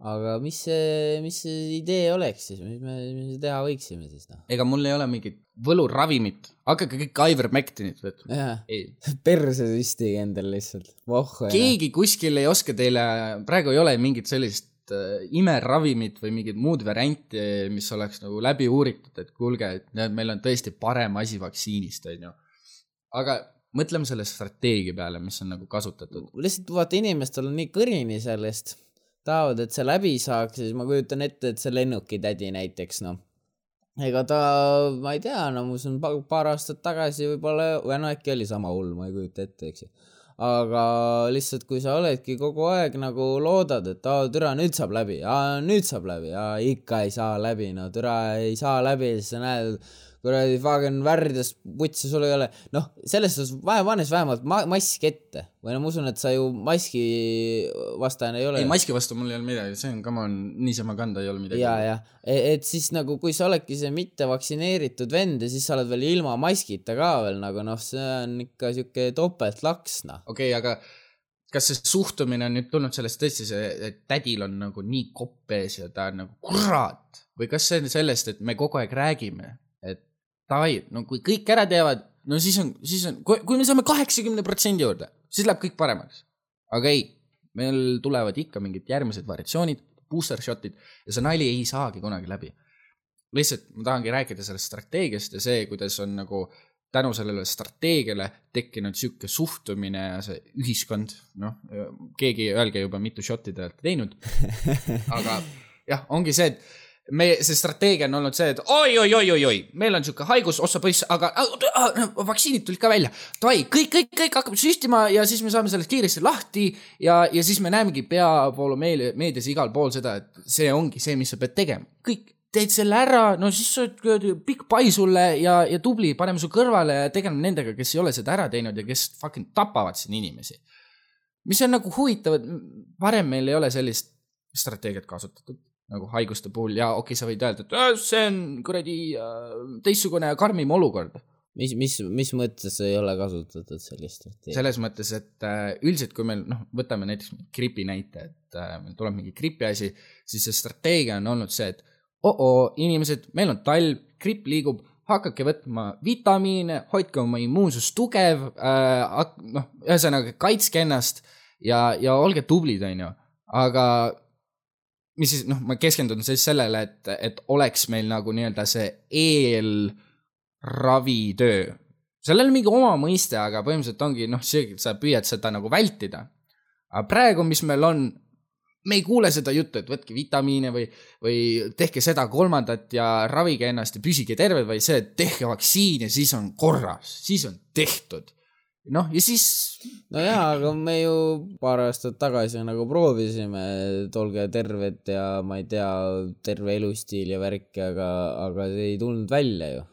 aga mis see, mis see idee oleks siis, mis me, mis me teha võiksime siis noh? ega mul ei ole mingit võluravimit, hakake kõik Ivermectinit võtma. perse süstige endale lihtsalt, vohhu. keegi kuskil ei oska teile, praegu ei ole mingit sellist äh, imeravimit või mingit muud varianti, mis oleks nagu läbi uuritud, et kuulge, et näed, meil on tõesti parem asi vaktsiinist, onju. aga mõtleme selle strateegia peale, mis on nagu kasutatud. lihtsalt vaata, inimestel on nii kõrini sellest, tahavad, et see läbi saaks, siis ma kujutan ette, et see lennukitädi näiteks noh, ega ta, ma ei tea, no ma usun pa- paar aastat tagasi võib-olla, või no äkki oli sama hull, ma ei kujuta ette, eks ju. Aga lihtsalt, kui sa oledki kogu aeg nagu loodad, et aa, türa, nüüd saab läbi, aa, nüüd saab läbi, aa, ikka ei saa läbi, no türa ei saa läbi, siis sa näed, kuradi fucking värvides putsi sul ei ole, noh, selles suhtes vahe panes vähemalt ma-, mask ette või no ma usun, et sa ju maski vastane ei ole. ei, maski vastu mul ei olnud midagi, see on, come on, niisama kanda ei ole midagi. ja, ja, et siis nagu, kui sa oledki see mitte vaktsineeritud vend ja siis sa oled veel ilma maskita ka veel nagu noh, see on ikka sihuke topeltlaks noh. okei okay,, aga kas see suhtumine on nüüd tulnud sellest tõesti see, et tädil on nagu nii kopp ees ja ta on nagu kurat või kas see on sellest, et me kogu aeg räägime, davai, no kui kõik ära teevad, no siis on, siis on, kui, me saame kaheksakümne protsendi juurde, siis läheb kõik paremaks. aga ei, meil tulevad ikka mingid järgmised variatsioonid, booster shot'id ja see nali ei saagi kunagi läbi. lihtsalt ma tahangi rääkida sellest strateegiast ja see, kuidas on nagu tänu sellele strateegiale tekkinud sihuke suhtumine ja see ühiskond, noh, keegi öelge juba, mitu shot'i te olete teinud. aga jah, ongi see, et me, see strateegia on olnud see, et oi-oi-oi-oi-oi, meil on sihuke haigus, ossa poiss, aga ah, vaktsiinid tulid ka välja. Davai, kõik, kõik, kõik hakkab süstima ja siis me saame sellest kiiresti lahti ja, ja siis me näemegi peavoolu meedia, meedias igal pool seda, et see ongi see, mis sa pead tegema. kõik, teed selle ära, no siis sa oled pikk pai sulle ja, ja tubli, paneme su kõrvale ja tegeleme nendega, kes ei ole seda ära teinud ja kes fucking tapavad siin inimesi. mis on nagu huvitav, et varem meil ei ole sellist strateegiat kasutatud nagu haiguste puhul. Ja okei okay,, sa võid öelda, et äh, see on kuradi äh, teistsugune ja karmim olukord. mis, mis, mis mõttes ei ole kasutatud sellist selles mõttes, et äh, üldiselt, kui meil noh, võtame näiteks gripi näite, et meil tuleb mingi gripiasi, siis see strateegia on olnud see, et oo-oo, inimesed, meil on talv, gripp liigub, hakake võtma vitamiine, hoidke oma immuunsus tugev äh,, noh, ühesõnaga kaitske ennast ja, ja olge tublid, onju, aga mis siis noh, ma keskendun siis sellele, et, et oleks meil nagu nii-öelda see eelravitöö. sellel on mingi oma mõiste, aga põhimõtteliselt ongi noh, see, sa püüad seda nagu vältida. aga praegu, mis meil on, me ei kuule seda juttu, et võtke vitamiine või, või tehke seda-kolmandat ja ravige ennast ja püsige terved, vaid see, et tehke vaktsiin ja siis on korras, siis on tehtud. noh, ja siis no jaa, aga me ju paar aastat tagasi nagu proovisime, et olge terved ja ma ei tea, terve elustiil ja värki, aga, aga see ei tulnud välja ju.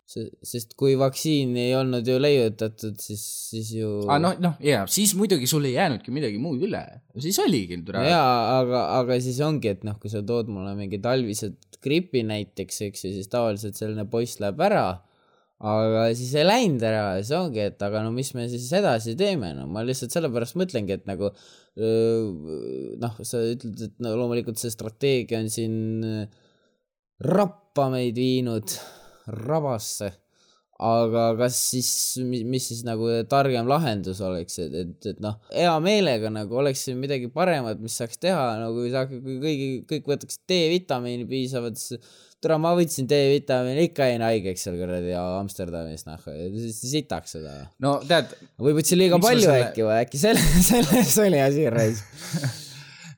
sest kui vaktsiini ei olnud ju leiutatud, siis, siis ju ah,. noh, noh ja siis muidugi sul ei jäänudki midagi muud üle, siis oligi. no jaa, aga, aga siis ongi, et noh, kui sa tood mulle mingi talvised gripi näiteks, eks ju, siis tavaliselt selline poiss läheb ära aga siis ei läinud ära ja see ongi, et aga no mis me siis edasi teeme, no ma lihtsalt sellepärast mõtlengi, et nagu noh, sa ütled, et no loomulikult see strateegia on siin öö, rappa meid viinud rabasse, aga kas siis, mis siis nagu targem lahendus oleks, et, et, et noh, hea meelega nagu oleks siin midagi paremat, mis saaks teha, no kui sa, kui kõigi, kõik võtaks D-vitamiini piisavalt, siis tere, ma võtsin D-vitamiini, ikka jäin haigeks seal kuradi Amsterdamis, noh, sitaks seda. no tead, või võtsin liiga palju selle- äkki või äkki selle, selles oli asi raisk.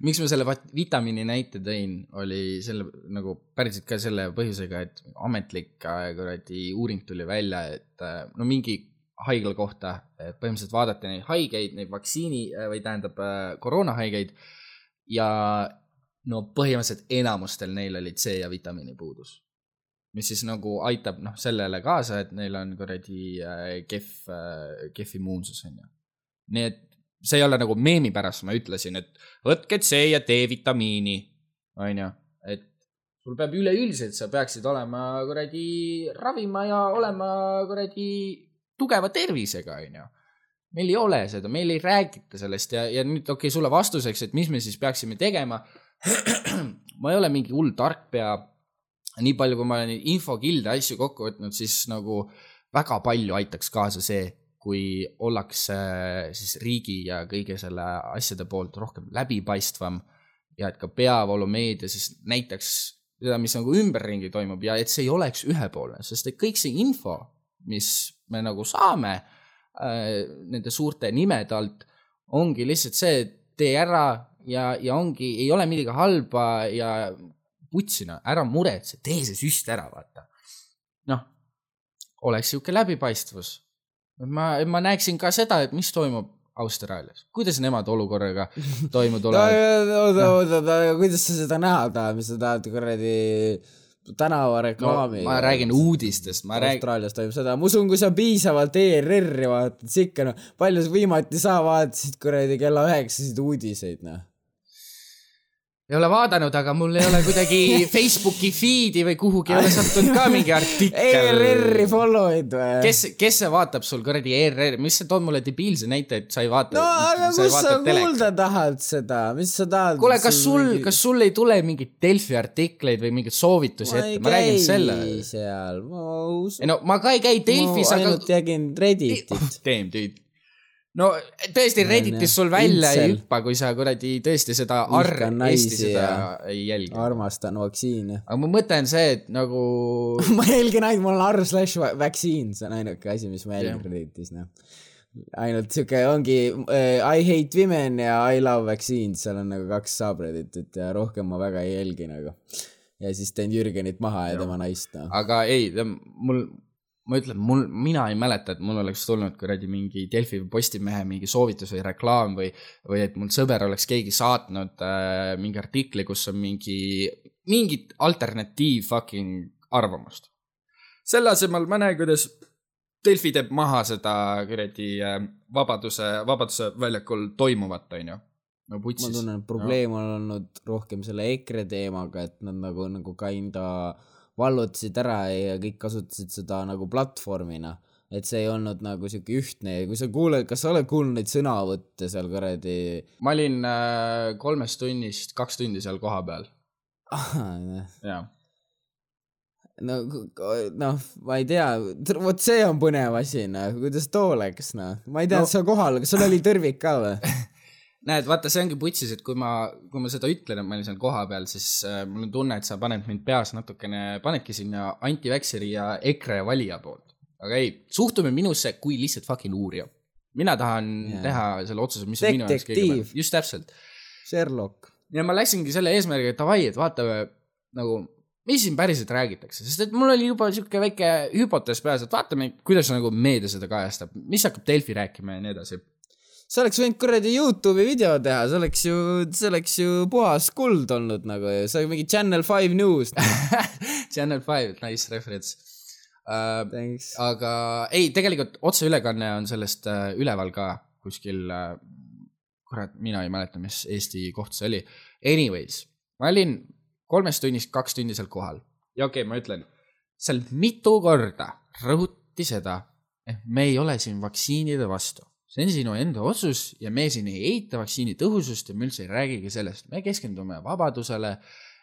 miks ma selle vitamiini näite tõin, oli selle nagu päriselt ka selle põhjusega, et ametlik kuradi uuring tuli välja, et äh, no mingi haigla kohta, et põhimõtteliselt vaadati neid haigeid, neid vaktsiini äh, või tähendab äh, koroonahaigeid ja no põhimõtteliselt enamustel neil oli C ja vitamiini puudus. mis siis nagu aitab noh, sellele kaasa, et neil on kuradi kehv kehv immuunsus on ju. nii et see ei ole nagu meemi pärast, ma ütlesin, et võtke C ja D-vitamiini, on ju, et sul peab üleüldiselt, sa peaksid olema kuradi ravima ja olema kuradi tugeva tervisega, on ju. meil ei ole seda, meil ei räägita sellest ja, ja nüüd okei okay,, sulle vastuseks, et mis me siis peaksime tegema. ma ei ole mingi hull tarkpea. nii palju, kui ma olen infokilde asju kokku võtnud, siis nagu väga palju aitaks kaasa see, kui ollakse siis riigi ja kõige selle asjade poolt rohkem läbipaistvam ja et ka peavoolumeedia siis näitaks seda, mis nagu ümberringi toimub ja et see ei oleks ühepoolne, sest et kõik see info, mis me nagu saame äh, nende suurte nimede alt, ongi lihtsalt see, et tee ära ja, ja ongi, ei ole midagi halba ja putsina, ära muretse, tee see süst ära, vaata. noh, oleks sihuke läbipaistvus ma, ma näeksin ka seda, et mis toimub Austraalias, kuidas nemad olukorraga toime tulevad. oota, oota, oota, kuidas sa seda näha tahad, mis sa tahad kuradi tänavareklaami no,? ma räägin uudistest, ma räägin, Austraalias toimub seda, ma usun, kui sa piisavalt ERR-i vaatad, siis ikka noh, palju sa viimati sa vaatasid kuradi kella üheksasid uudiseid noh. Ei ole vaadanud, aga mul ei ole kuidagi Facebooki feed'i või kuhugi ei ole sattunud ka mingi artikkel. ERR-i follow'id või? kes, kes see vaatab sul kuradi ERR, mis sa tood mulle debiilse näite, et sa ei vaata. no aga kus sa kuulda tahad seda, mis sa tahad? kuule, kas sul, kas sul ei tule mingeid Delfi artikleid või mingeid soovitusi ma ette ma räägin selle. seal, ma usun ei. no ma ka ei käi Delfis, ma aga ainult jälgin Redditit. damn dude. No tõesti, Redditis sul välja ei Incel. hüppa, kui sa kuradi tõesti seda arr-, Eesti seda ei jälgi. armastan vaktsiine. aga mu mõte on see, et nagu ma jälgin ainult, mul on R slash vaccine, see on ainuke asi, mis ma jälgin Redditis, noh. ainult siuke ongi äh, I hate women ja I love vaccines, seal on nagu kaks subredditit ja rohkem ma väga ei jälgi nagu. ja siis teen Jürgenit maha ja, ja tema naist, noh. aga ei, mul, ma ütlen, mul, mina ei mäleta, et mul oleks tulnud kuradi mingi Delfi või Postimehe mingi soovitus või reklaam või, või et mul sõber oleks keegi saatnud äh, mingi artikli, kus on mingi, mingit alternatiiv fucking arvamust. selle asemel ma näen, kuidas Delfi teeb maha seda kuradi äh, Vabaduse, Vabaduse väljakul toimuvat, onju. no ma putsis. tunnen, et probleem on olnud rohkem selle EKRE teemaga, et nad nagu, nagu kinda vallutasid ära ja kõik kasutasid seda nagu platvormina. et see ei olnud nagu siuke ühtne ja kui sa kuuled, kas sa oled kuulnud neid sõnavõtte seal kuradi ma olin äh, kolmest tunnist kaks tundi seal kohapeal, jaa no noh, ma ei tea, vot see on põnev asi noh, kuidas too läks noh, ma ei tea No- no., sa kohal, kas sul oli tõrvik ka või? näed, vaata, see ongi putsis, et kui ma, kui ma seda ütlen, et ma olin seal kohapeal, siis äh, mul on tunne, et sa paned mind peas natukene, panedki sinna anti-vaxxeri ja EKRE valija poolt. aga ei, suhtume minusse kui lihtsalt fucking uurija. mina tahan yeah. teha selle otsuse, mis on minu jaoks kõige Detektiiv. parem. just täpselt. Sherlock. ja ma läksingi selle eesmärgiga, et davai, et vaatame nagu, mis siin päriselt räägitakse, sest et mul oli juba sihuke väike hüpotees peas, et vaatame, kuidas nagu meedia seda kajastab, mis hakkab Delfi rääkima ja nii edasi sa oleks võinud kuradi Youtube'i video teha, see oleks ju, see oleks ju puhas kuld olnud nagu ju, see on mingi Channel Five News. Channel Five, nice reference uh,. Aga ei, tegelikult otseülekanne on sellest uh, üleval ka kuskil uh,, kurat, mina ei mäleta, mis Eesti koht see oli. Anyways, ma olin kolmest tunnist kaks tundi seal kohal ja okei okay,, ma ütlen, seal mitu korda rõhuti seda, et me ei ole siin vaktsiinide vastu. See on sinu enda otsus ja me siin ei eita vaktsiini tõhusust ja me üldse ei räägigi sellest, me keskendume vabadusele.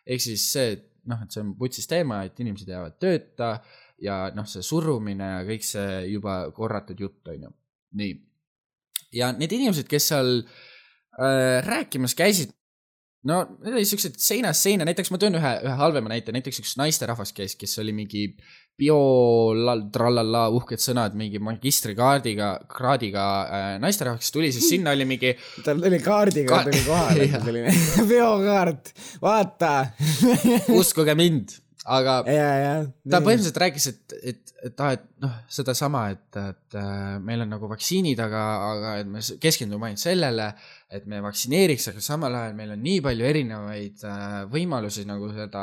ehk siis see, et noh, et see on putsis teema, et inimesed jäävad tööta ja noh, see surumine ja kõik see juba korratud jutt, on ju. nii. ja need inimesed, kes seal äh, rääkimas käisid, no need olid siuksed seinast seina, näiteks ma toon ühe, ühe halvema näite, näiteks üks naisterahvas käis, kes oli mingi bio, trallalla, uhked sõnad mingi magistrikaardiga, kraadiga äh, naisterahvas, kes tuli, siis sinna oli mingi tal tuli kaardiga Ka- tuli kohale selline peokaart, vaata. uskuge mind, aga ja, ja. ta põhimõtteliselt rääkis, et, et, et aa, et noh, sedasama, et, et äh, meil on nagu vaktsiinid, aga, aga et me keskendume ainult sellele, et me vaktsineeriks, aga samal ajal meil on nii palju erinevaid äh, võimalusi nagu seda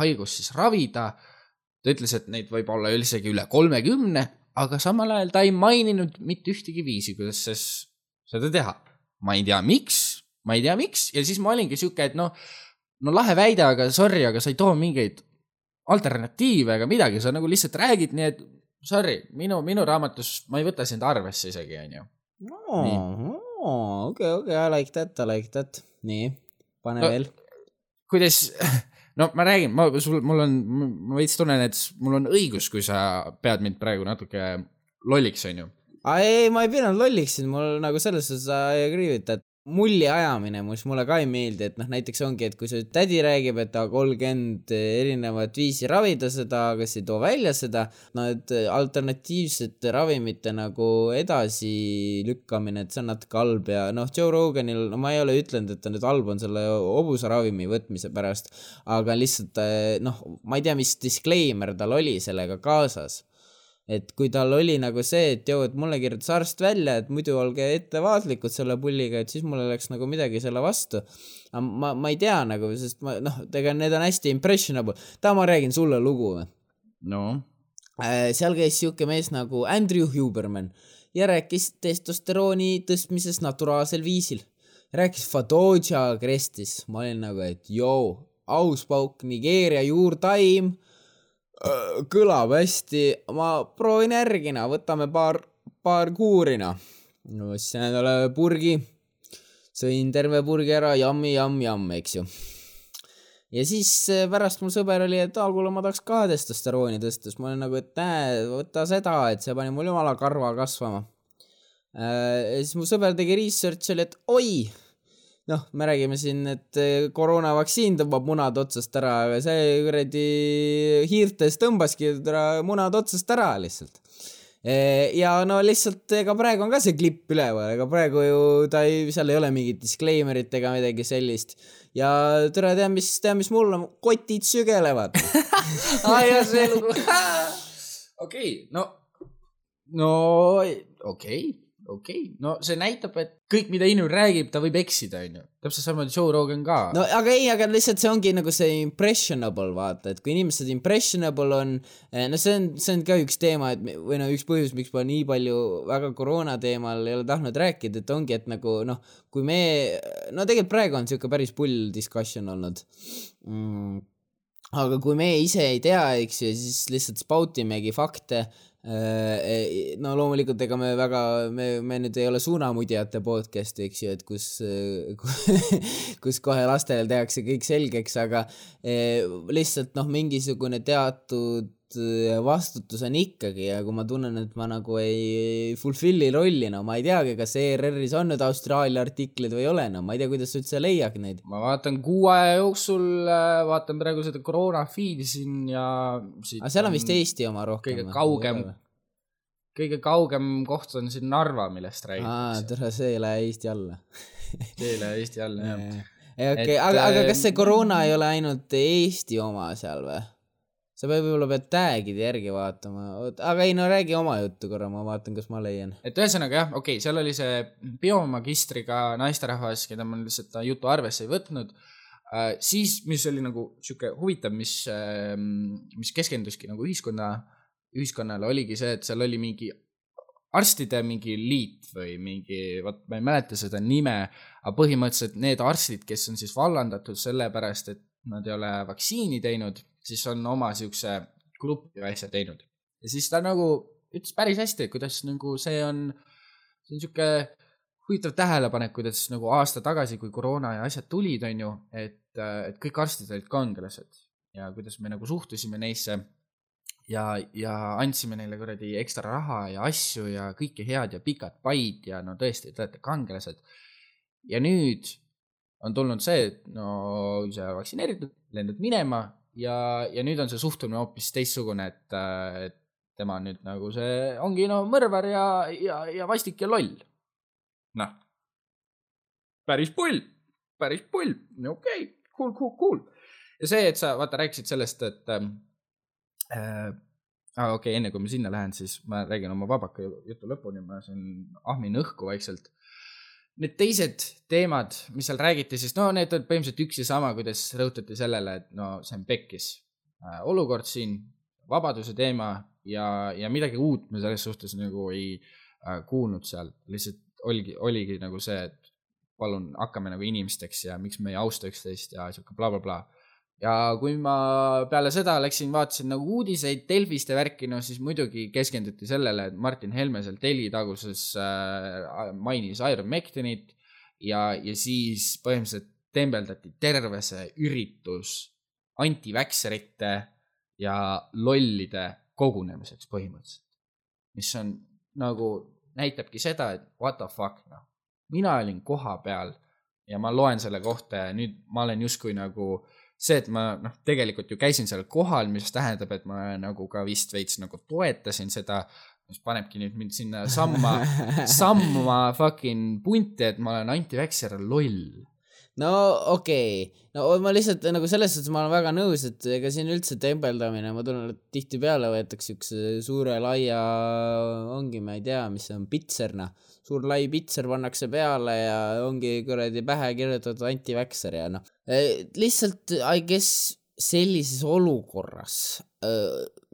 haigust siis ravida. Ta ütles, et neid võib olla isegi üle kolmekümne, aga samal ajal ta ei maininud mitte ühtegi viisi, kuidas siis seda teha. ma ei tea, miks, ma ei tea, miks ja siis ma olingi sihuke, et noh, no lahe väide, aga sorry, aga sa ei too mingeid alternatiive ega midagi, sa nagu lihtsalt räägid, nii et sorry, minu, minu raamatus ma ei võta sind arvesse isegi, onju. okei, okei, I like that, I like that. nii, pane No- veel. kuidas, no ma räägin, ma, sul, mul on, ma veits tunnen, et mul on õigus, kui sa pead mind praegu natuke lolliks, onju. ei, ma ei pidanud lolliks sind, mul nagu selles suhtes I agree with that. Mulli ajamine, mis mulle ka ei meeldi, et noh, näiteks ongi, et kui su tädi räägib, et ta kolmkümmend erinevat viisi ravida seda, kas ei too välja seda, no et alternatiivsete ravimite nagu edasilükkamine, et see on natuke halb ja noh, Joe Roganil, no ma ei ole ütlenud, et ta nüüd halb on selle hobuseravimi võtmise pärast, aga lihtsalt eh, noh, ma ei tea, mis disclaimer tal oli sellega kaasas et kui tal oli nagu see, et joo, et mulle kirjutas arst välja, et muidu olge ettevaatlikud selle pulliga, et siis mul oleks nagu midagi selle vastu. aga ma, ma ei tea nagu, sest ma noh, ega need on hästi impressionable. ta ma räägin sulle lugu no, seal käis siuke mees nagu Andrew Huberman ja rääkis testosterooni tõstmisest naturaalsel viisil. rääkis Fadoja Crestis, ma olin nagu, et joo, aus pauk, Nigeeria juurtaim kõlab hästi, ma proovin järgina, võtame paar, paar kuurina. no ostsin endale purgi, sõin terve purgi ära, jammi, jamm, jamm, eks ju. ja siis eh, pärast mul sõber oli, et aa, kuule, ma tahaks ka testosterooni tõsta, siis ma olin nagu, et näe, võta seda, et see pani mul jumala karva kasvama. ja siis mu sõber tegi research'i, oli, et oi noh, me räägime siin, et eh, koroonavaktsiin tõmbab munad otsast ära, aga see kuradi hiirtes tõmbaski munad otsast ära lihtsalt. ja no lihtsalt, ega praegu on ka see klipp üleval, ega praegu ju ta ei, seal ei ole mingit disclaimer'it ega midagi sellist. ja tere, tea mis, tea mis mul on, kotid sügelevad. aa jaa, see lugu. okei, no, no okei okay,, okei okay., no see näitab, et kõik, mida inimene räägib, ta võib eksida, onju. täpselt samamoodi Joe Rogan ka no aga ei, aga lihtsalt see ongi nagu see impressionable, vaata, et kui inimesed impressionable on, no see on, see on ka üks teema, et või no üks põhjus, miks ma nii palju väga koroona teemal ei ole tahtnud rääkida, et ongi, et nagu noh, kui me, no tegelikult praegu on siuke päris pull discussion olnud mm,. aga kui me ise ei tea, eks ju, siis lihtsalt spoutimegi fakte Äh, no loomulikult, ega me väga, me, me nüüd ei ole suunamudjate podcast, eks ju, et kus, kus kohe lastele tehakse kõik selgeks, aga eh, lihtsalt noh, mingisugune teatud vastutus on ikkagi ja kui ma tunnen, et ma nagu ei fulfill'i rolli, no ma ei teagi, kas ERR-is on nüüd Austraalia artiklid või ei ole, no ma ei tea, kuidas sa üldse leiad neid. ma vaatan kuu aja jooksul, vaatan praegu seda koroona feed'i siin ja. aga seal on vist Eesti oma rohkem. kõige kaugem, kõige kaugem koht on siin Narva, millest räägitakse. tere, see ei lähe Eesti alla teele Eesti all, jah. okei aga, aga äh, kas see koroona ei ole ainult Eesti oma seal või? Sa pead võib-olla pead tag'ide järgi vaatama, aga ei no räägi oma juttu korra, ma vaatan, kas ma leian. et ühesõnaga jah, okei okay,, seal oli see biomagistriga naisterahvas, keda ma lihtsalt jutu arvesse ei võtnud äh,. siis, mis oli nagu sihuke huvitav, mis äh,, mis keskenduski nagu ühiskonna, ühiskonnale, oligi see, et seal oli mingi arstide mingi liit või mingi, vot ma ei mäleta seda nime, aga põhimõtteliselt need arstid, kes on siis vallandatud sellepärast, et nad ei ole vaktsiini teinud, siis on oma siukse grupi asja teinud. ja siis ta nagu ütles päris hästi, kuidas nagu see on, see on sihuke huvitav tähelepanek, kuidas nagu aasta tagasi, kui koroona ja asjad tulid, on ju, et, et kõik arstid olid kangelased ja kuidas me nagu suhtusime neisse ja, ja andsime neile kuradi ekstra raha ja asju ja kõike head ja pikad paid ja no tõesti, te olete kangelased. ja nüüd on tulnud see, et no sa vaktsineeritud, lendad minema ja, ja nüüd on see suhtumine hoopis teistsugune, et, et tema nüüd nagu see ongi no mõrvar ja, ja, ja vastik ja loll. noh, päris pull, päris pull, okei okay,, cool, cool, cool. ja see, et sa vaata rääkisid sellest, et ähm, äh, ah, okei okay,, enne kui ma sinna lähen, siis ma räägin oma vabaka jutu lõpuni, ma siin ahmin õhku vaikselt need teised teemad, mis seal räägiti, siis no need on põhimõtteliselt üks ja sama, kuidas rõhutati sellele, et no see on pekkis olukord siin, vabaduse teema ja, ja midagi uut me selles suhtes nagu ei äh, kuulnud seal, lihtsalt oligi, oligi nagu see, et palun hakkame nagu inimesteks ja miks me ei austa üksteist ja sihuke blablabla bla,. Bla. Ja kui ma peale seda läksin, vaatasin nagu uudiseid Delfist ja värki, no siis muidugi keskenduti sellele, et Martin Helme seal telitaguses äh, mainis Ironmectinit ja, ja siis põhimõtteliselt tembeldati terve see üritus antiväkserite ja lollide kogunemiseks põhimõtteliselt. mis on nagu, näitabki seda, et what the fuck noh, mina olin kohapeal ja ma loen selle kohta ja nüüd ma olen justkui nagu see, et ma noh, tegelikult ju käisin seal kohal, mis tähendab, et ma nagu ka vist veits nagu toetasin seda, mis panebki nüüd mind sinna samma, samma fucking punti, et ma olen antiväkser loll. No okei. Okay., no ma lihtsalt nagu selles suhtes ma olen väga nõus, et ega siin üldse tembeldamine, ma tunnen, et tihtipeale võetakse siukse suure laia, ongi, ma ei tea, mis see on, pitser noh, suur lai pitser pannakse peale ja ongi kuradi pähe kirjutatud antiväkser ja noh, lihtsalt I guess sellises olukorras,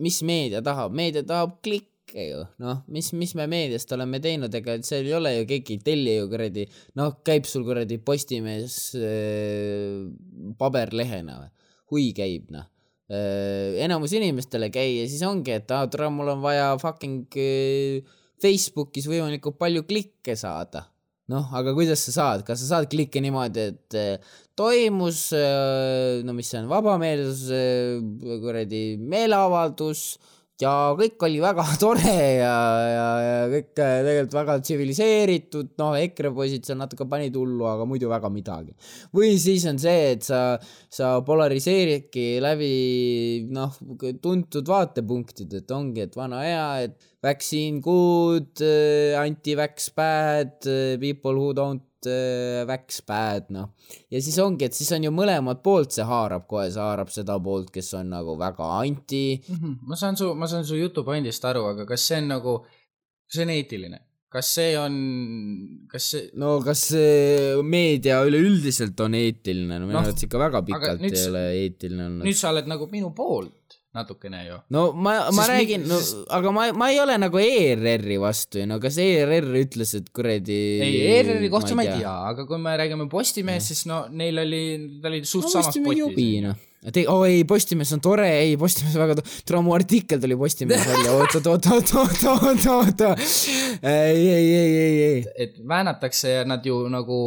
mis meedia tahab, meedia tahab klikke ju, noh, mis, mis me meediast oleme teinud, ega seal ei ole ju keegi ei telli ju kuradi, noh, käib sul kuradi Postimees äh, paberlehena või, hui käib noh. Äh,. enamus inimestele ei käi ja siis ongi, et aa, tule, mul on vaja fucking äh, Facebookis võimalikult palju klikke saada. Noh, aga kuidas sa saad, kas sa saad klikke niimoodi, et äh, toimus äh,, no mis see on, vabameelsus äh,, kuradi meeleavaldus ja kõik oli väga tore ja, ja, ja kõik äh, tegelikult väga tsiviliseeritud, noh, EKRE poisid seal natuke panid hullu, aga muidu väga midagi. või siis on see, et sa, sa polariseeridki läbi noh, tuntud vaatepunktid, et ongi, et vana hea, et vaccine good, anti-vax bad, people who don't äh, vax bad, noh. ja siis ongi, et siis on ju mõlemalt poolt see haarab kohe, see haarab seda poolt, kes on nagu väga anti ma saan su, ma saan su jutupointist aru, aga kas see on nagu, see on eetiline? kas see on, kas see, no kas meedia üleüldiselt on eetiline, no minu Noh, arvates ikka väga pikalt nüüd ei ole eetiline olnud. nüüd sa oled nagu minu poolt natukene ju. no ma, ma räägin, no sest- aga ma, ma ei ole nagu ERR-i vastu no kas ERR ütles, et kuradi ei, ERR-i kohta ma ei tea, aga kui me räägime Postimehest, siis no neil oli, ta oli suht no samas potis. noh. Te-, oo ei, Postimees on tore, ei Postimees on väga tore, tule mu artikkel tuli Postimees välja, oot, oot, oot, oot, oot, oot, oot, ei, ei, ei, ei, ei. et väänatakse ja nad ju nagu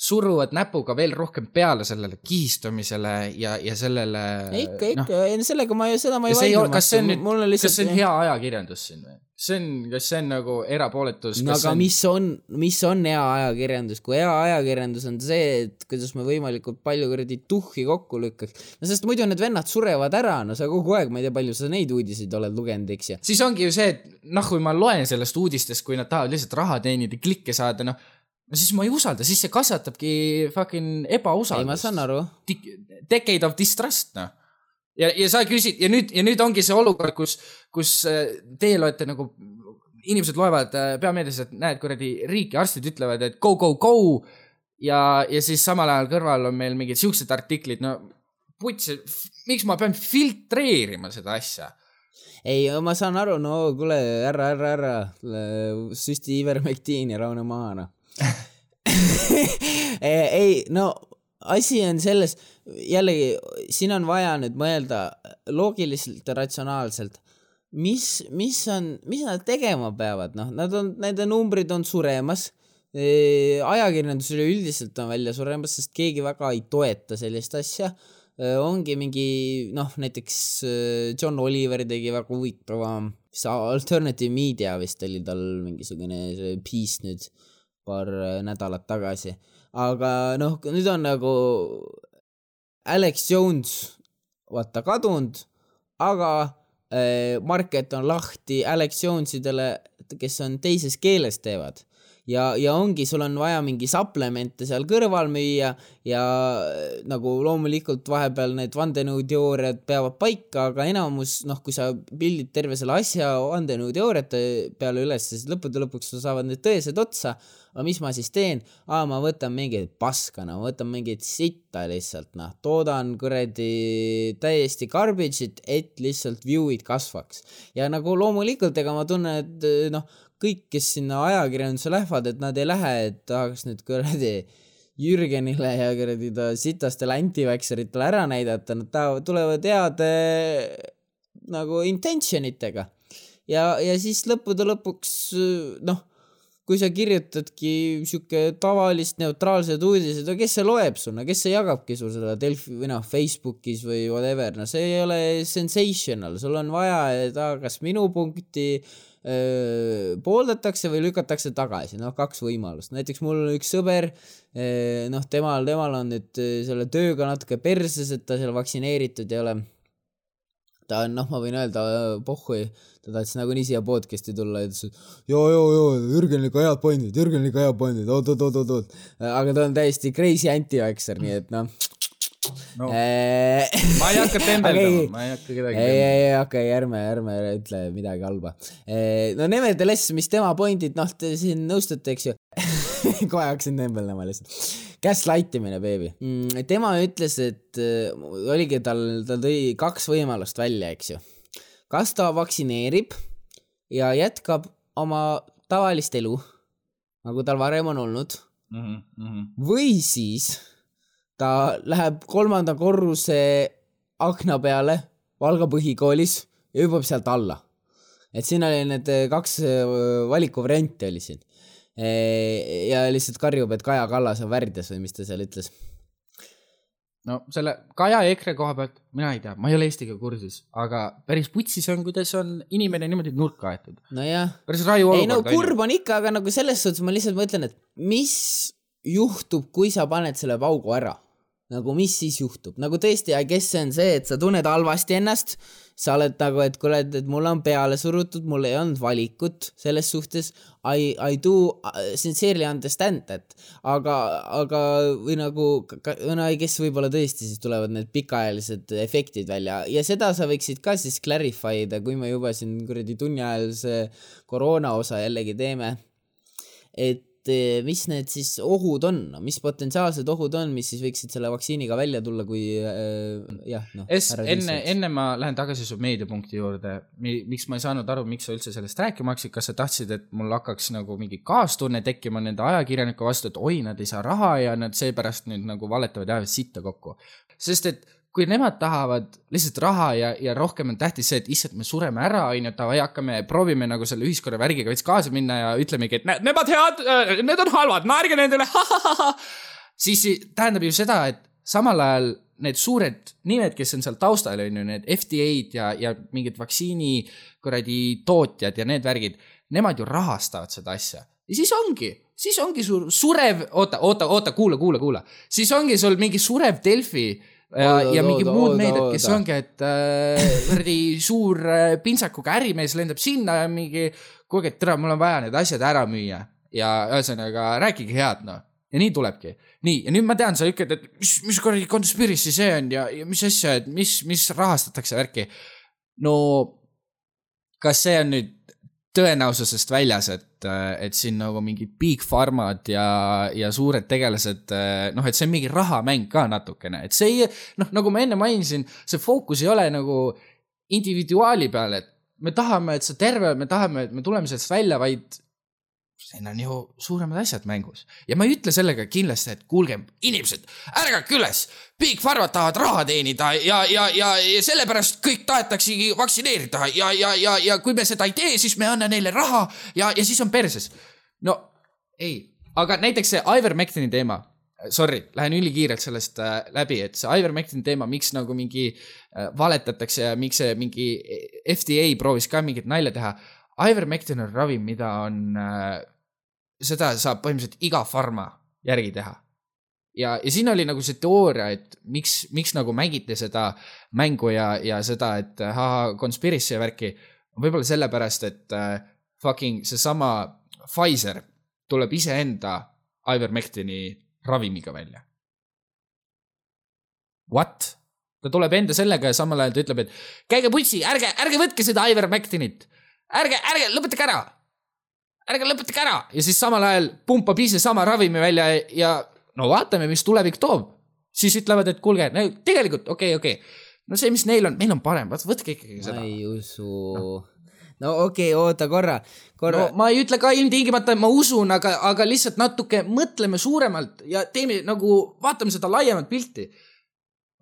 suruvad näpuga veel rohkem peale sellele kihistumisele ja, ja sellele. ikka, ikka, ei sellega ma ei, seda ma ei vaidle kas see on nüüd, on kas lihtsalt see on hea ajakirjandus siin või? see on, kas see on nagu erapooletus? no aga mis on, mis on hea ajakirjandus, kui hea ajakirjandus on see, et kuidas me võimalikult palju kuradi tuhhi kokku lükkaks. no sest muidu need vennad surevad ära, no sa kogu aeg, ma ei tea, palju sa neid uudiseid oled lugenud, eks ju. siis ongi ju see, et noh, kui ma loen sellest uudistest, kui nad tahavad lihtsalt raha teenida, klikke saada, noh, no siis ma ei usalda, siis see kasvatabki fucking ei, ma ebausaldust. saan aru. Decade of distrust, noh. ja, ja sa küsid ja nüüd, ja nüüd ongi see olukord, kus, kus äh, teie loete nagu, inimesed loevad äh, peameedias, et näed, kuradi riik ja arstid ütlevad, et go, go, go. ja, ja siis samal ajal kõrval on meil mingid siuksed artiklid, no puts, miks ma pean filtreerima seda asja? ei, ma saan aru, no kuule, ära, ära, ära, süsti ivermektiini, rahune maha, noh. ei, no asi on selles, jällegi siin on vaja nüüd mõelda loogiliselt ja ratsionaalselt, mis, mis on, mis nad tegema peavad, noh, nad on, nende numbrid on suremas. ajakirjandus üleüldiselt on välja suremas, sest keegi väga ei toeta sellist asja. ongi mingi noh, näiteks eh, John Oliver tegi väga huvitava, mis alternative media vist oli tal mingisugune see piece nüüd paar eh, nädalat tagasi. aga noh, nüüd on nagu Alex Jones vaata kadunud, aga äh, market on lahti Alex Jonesidele, kes on teises keeles teevad ja, ja ongi, sul on vaja mingi supplemente seal kõrval müüa ja äh, nagu loomulikult vahepeal need vandenõuteooriad peavad paika, aga enamus noh, kui sa pildid terve selle asja vandenõuteooriate peale üles, siis lõppude lõpuks sul saavad need tõesed otsa. aga mis ma siis teen? aa, ma võtan mingeid paska, no ma võtan mingit sitta lihtsalt noh, toodan kuradi täiesti garbage'it, et lihtsalt view'id kasvaks. ja nagu loomulikult, ega ma tunnen, et noh, kõik, kes sinna ajakirjandusse lähevad, et nad ei lähe, et tahaks nüüd kuradi Jürgenile ja kuradi ta sitastele anti-vaxxeritele ära näidata, nad tahavad, tulevad heade nagu intention itega. ja, ja siis lõppude lõpuks noh, kui sa kirjutadki sihuke tavalist neutraalsed uudised, no kes see loeb sul, no kes see jagabki sul seda Delfi või noh, Facebookis või whatever, no see ei ole sensational, sul on vaja, et aa, kas minu punkti öö, pooldatakse või lükatakse tagasi, noh, kaks võimalust, näiteks mul on üks sõber, noh, temal, temal on nüüd selle tööga natuke perses, et ta seal vaktsineeritud ei ole. Ta on, noh, ma võin öelda, pohhui, ta tahtis nagunii siia podcast'i tulla ja ütles, et joo, joo, joo, Jürgenil ikka head pointid, Jürgenil ikka head pointid, oot, oot, oot, oot, oot. aga ta on täiesti crazy anti-vaxxer, nii et noh no,. ei, ma ei hakka tembeldama Ei., ma ei hakka kedagi ei, ei, okei okay,, ärme, ärme ütle midagi halba. no nevertheless, mis tema pointid, noh, te siin nõustute, eks ju. kohe hakkasin tembeldama lihtsalt. Gaslight imine, beebi mm,. tema ütles, et äh, oligi tal, ta tõi kaks võimalust välja, eks ju. kas ta vaktsineerib ja jätkab oma tavalist elu, nagu tal varem on olnud, mm. -hmm. või siis ta läheb kolmanda korruse akna peale Valga põhikoolis ja hüppab sealt alla. et siin oli need eh, kaks eh, valikuvarianti oli siin. ja lihtsalt karjub, et Kaja Kallas on värdjas või mis ta seal ütles. no selle Kaja ja EKRE koha pealt, mina ei tea, ma ei ole Eestiga kursis, aga päris putsis on, kuidas on inimene niimoodi nurka aetud. nojah, päris raju ei no olukord. kurb on ikka, aga nagu selles suhtes ma lihtsalt mõtlen, et mis juhtub, kui sa paned selle paugu ära nagu mis siis juhtub, nagu tõesti, kes see on see, et sa tunned halvasti ennast, sa oled nagu, et kuule, et mul on peale surutud, mul ei olnud valikut selles suhtes. I, I do sincerely understand that, aga, aga või nagu, no I guess võib-olla tõesti siis tulevad need pikaajalised efektid välja ja seda sa võiksid ka siis clarify ida, kui me juba siin kuradi tunniajalise koroona osa jällegi teeme. et eh, mis need siis ohud on, mis potentsiaalsed ohud on, mis siis võiksid selle vaktsiiniga välja tulla, kui äh, jah, noh. Enne, enne ma lähen tagasi su meediapunkti juurde, miks ma ei saanud aru, miks sa üldse sellest rääkima hakkasid, kas sa tahtsid, et mul hakkaks nagu mingi kaastunne tekkima nende ajakirjanike vastu, et oi, nad ei saa raha ja nad seepärast nüüd nagu valetavad ja ajavad sitta kokku. sest et kui nemad tahavad lihtsalt raha ja, ja rohkem on tähtis see, et issand, me sureme ära, onju, davai, hakkame, proovime nagu selle ühiskonna värgiga veits kaasa minna ja ütlemegi, et näed, nemad head, need on halvad, naerge nendele, siis tähendab ju seda, et samal ajal need suured nimed, kes on seal taustal, on ju, need FDA-d ja, ja mingid vaktsiini kuradi tootjad ja need värgid, nemad ju rahastavad seda asja. ja siis ongi, siis ongi sul surev, oota, oota, oota, kuula, kuula, kuula, siis ongi sul mingi surev Delfi ja, ja mingi oota, muud oota, meediad, kes ongi, et äh, kuradi suur äh, pintsakuga ärimees lendab sinna ja mingi, kuulge, tere, mul on vaja need asjad ära müüa ja ühesõnaga rääkige head, noh. ja nii tulebki. nii, ja nüüd ma tean, sa ütled, et mis, mis kuradi conspiracy see on ja, ja mis asja, et mis, mis rahastatakse värki. no kas see on nüüd tõenäosusest väljas, et, et siin nagu mingid big pharmad ja, ja suured tegelased, noh, et see on mingi rahamäng ka natukene, et see ei, noh, nagu ma enne mainisin, see fookus ei ole nagu individuaali peal, et me tahame, et sa terve, me tahame, et me tuleme sellest välja, vaid siin on ju suuremad asjad mängus. Ja ma ei ütle sellega kindlasti, et kuulge, inimesed, ärgake üles, Big Pharmad tahavad raha teenida ja, ja, ja, ja sellepärast kõik tahetaksegi vaktsineerida ja, ja, ja, ja kui me seda ei tee, siis me ei anna neile raha ja, ja siis on perses. no ei, aga näiteks see Ivermectini teema, sorry, lähen ülikiirelt sellest äh, läbi, et see Ivermectini teema, miks nagu mingi äh, valetatakse ja miks see mingi FDA proovis ka mingit nalja teha Ivermectin on ravim, mida on äh,, seda saab põhimõtteliselt iga farma järgi teha. ja, ja siin oli nagu see teooria, et miks, miks nagu mängiti seda mängu ja, ja seda, et ahah, conspiracy värki. võib-olla sellepärast, et äh, fucking seesama Pfizer tuleb iseenda Ivermectini ravimiga välja. What? ta tuleb enda sellega ja samal ajal ta ütleb, et käige putsi, ärge, ärge võtke seda Ivermectinit. ärge, ärge, lõpetage ära. ärge lõpetage ära ja siis samal ajal pumpab ise sama ravimi välja ja no vaatame, mis tulevik toob. siis ütlevad, et kuulge, no tegelikult okei okay,, okei okay.. no see, mis neil on, meil on parem, võtke ikkagi ma seda. ei usu no,. no okei okay,, oota korra, korra no ma ei ütle ka ilmtingimata, et ma usun, aga, aga lihtsalt natuke mõtleme suuremalt ja teeme nagu, vaatame seda laiemat pilti.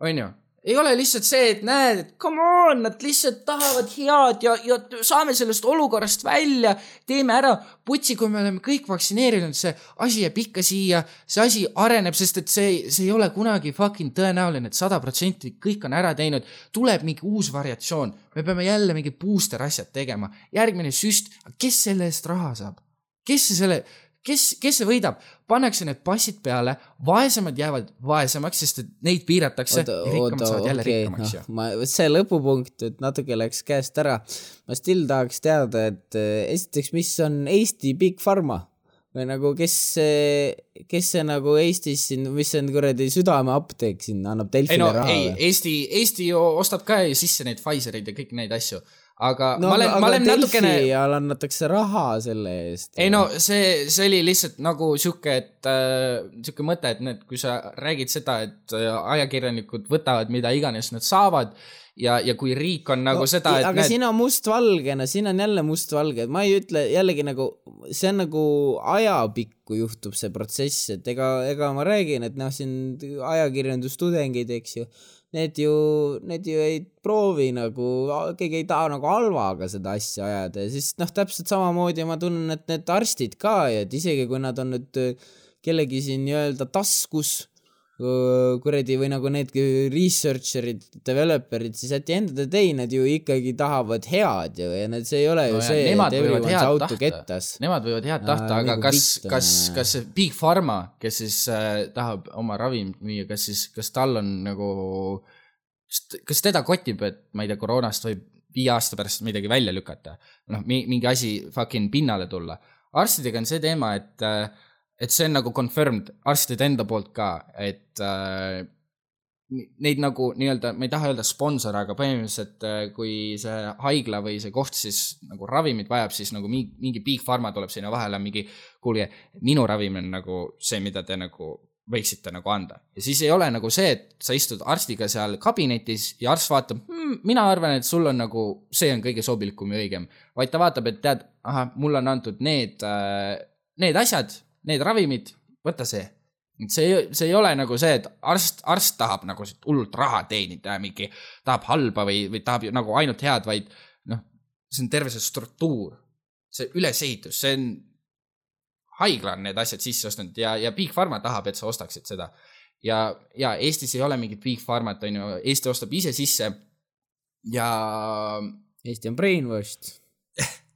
onju, ei ole lihtsalt see, et näed, et come on, nad lihtsalt tahavad head ja, ja saame sellest olukorrast välja, teeme ära. putsi, kui me oleme kõik vaktsineerinud, see asi jääb ikka siia, see asi areneb, sest et see, see ei ole kunagi fucking tõenäoline, et sada protsenti kõik on ära teinud. tuleb mingi uus variatsioon, me peame jälle mingi booster asjad tegema, järgmine süst, kes selle eest raha saab? kes selle, kes, kes see võidab, pannakse need passid peale, vaesemad jäävad vaesemaks, sest et neid piiratakse oota, ja rikkamad oota, saavad jälle okei, rikkamaks noh ja,. ma, see lõpupunkt, et natuke läks käest ära. ma still tahaks teada, et eh, esiteks, mis on Eesti Big Pharma või nagu, kes, kes see nagu Eestis siin, mis see on kuradi südameapteek siin annab ei Delfile no raha ei, või? Eesti, Eesti ju ostab ka ju sisse neid Pfizereid ja kõiki neid asju, aga no ma olen, ma olen natukene all annatakse raha selle eest. ei no see, see oli lihtsalt nagu sihuke, et äh, sihuke mõte, et need, kui sa räägid seda, et äh, ajakirjanikud võtavad mida iganes nad saavad ja, ja kui riik on nagu no, seda, et aga näed... siin on mustvalgena, siin on jälle mustvalge, ma ei ütle jällegi nagu, see on nagu ajapikku juhtub see protsess, et ega, ega ma räägin, et noh, siin ajakirjandustudengid, eks ju, need ju, need ju ei proovi nagu, keegi ei taha nagu halvaga seda asja ajada ja siis noh, täpselt samamoodi ma tunnen, et need arstid ka et isegi kui nad on nüüd kellegi siin nii-öelda taskus kuradi või nagu need researcher'id, developer'id, siis at the end of the day nad ju ikkagi tahavad head ju ja need, see ei ole ju No see, nemad et everyone's out to get us. Nemad võivad head tahta, aga nagu kas, kas kas see Big Pharma, kes siis äh, tahab oma ravimit müüa, kas siis, kas tal on nagu, kas teda kotib, et ma ei tea, koroonast võib viie aasta pärast midagi välja lükata? noh, mingi asi fucking pinnale tulla. arstidega on see teema, et, et see on nagu confirmed arstide enda poolt ka, et äh, neid nagu nii-öelda, ma ei taha öelda sponsor, aga põhimõtteliselt äh, kui see haigla või see koht siis nagu ravimit vajab, siis nagu mingi, mingi Big Pharma tuleb sinna vahele, mingi kuulge, minu ravim on nagu see, mida te nagu võiksite nagu anda. ja siis ei ole nagu see, et sa istud arstiga seal kabinetis ja arst vaatab hm,, mina arvan, et sul on nagu, see on kõige sobilikum ja õigem. vaid ta vaatab, et tead, ahah, mulle on antud need äh,, need asjad, need ravimid, võta see see, see ei ole nagu see, et arst, arst tahab nagu hullult raha teenida mingi tahab halba või, või tahab nagu ainult head, vaid noh, see on terve see struktuur, see ülesehitus, see on, haigla on need asjad sisse ostnud ja, ja Big Pharma tahab, et sa ostaksid seda. ja, ja Eestis ei ole mingit Big Pharmat, on ju, Eesti ostab ise sisse ja Eesti on brainwashed.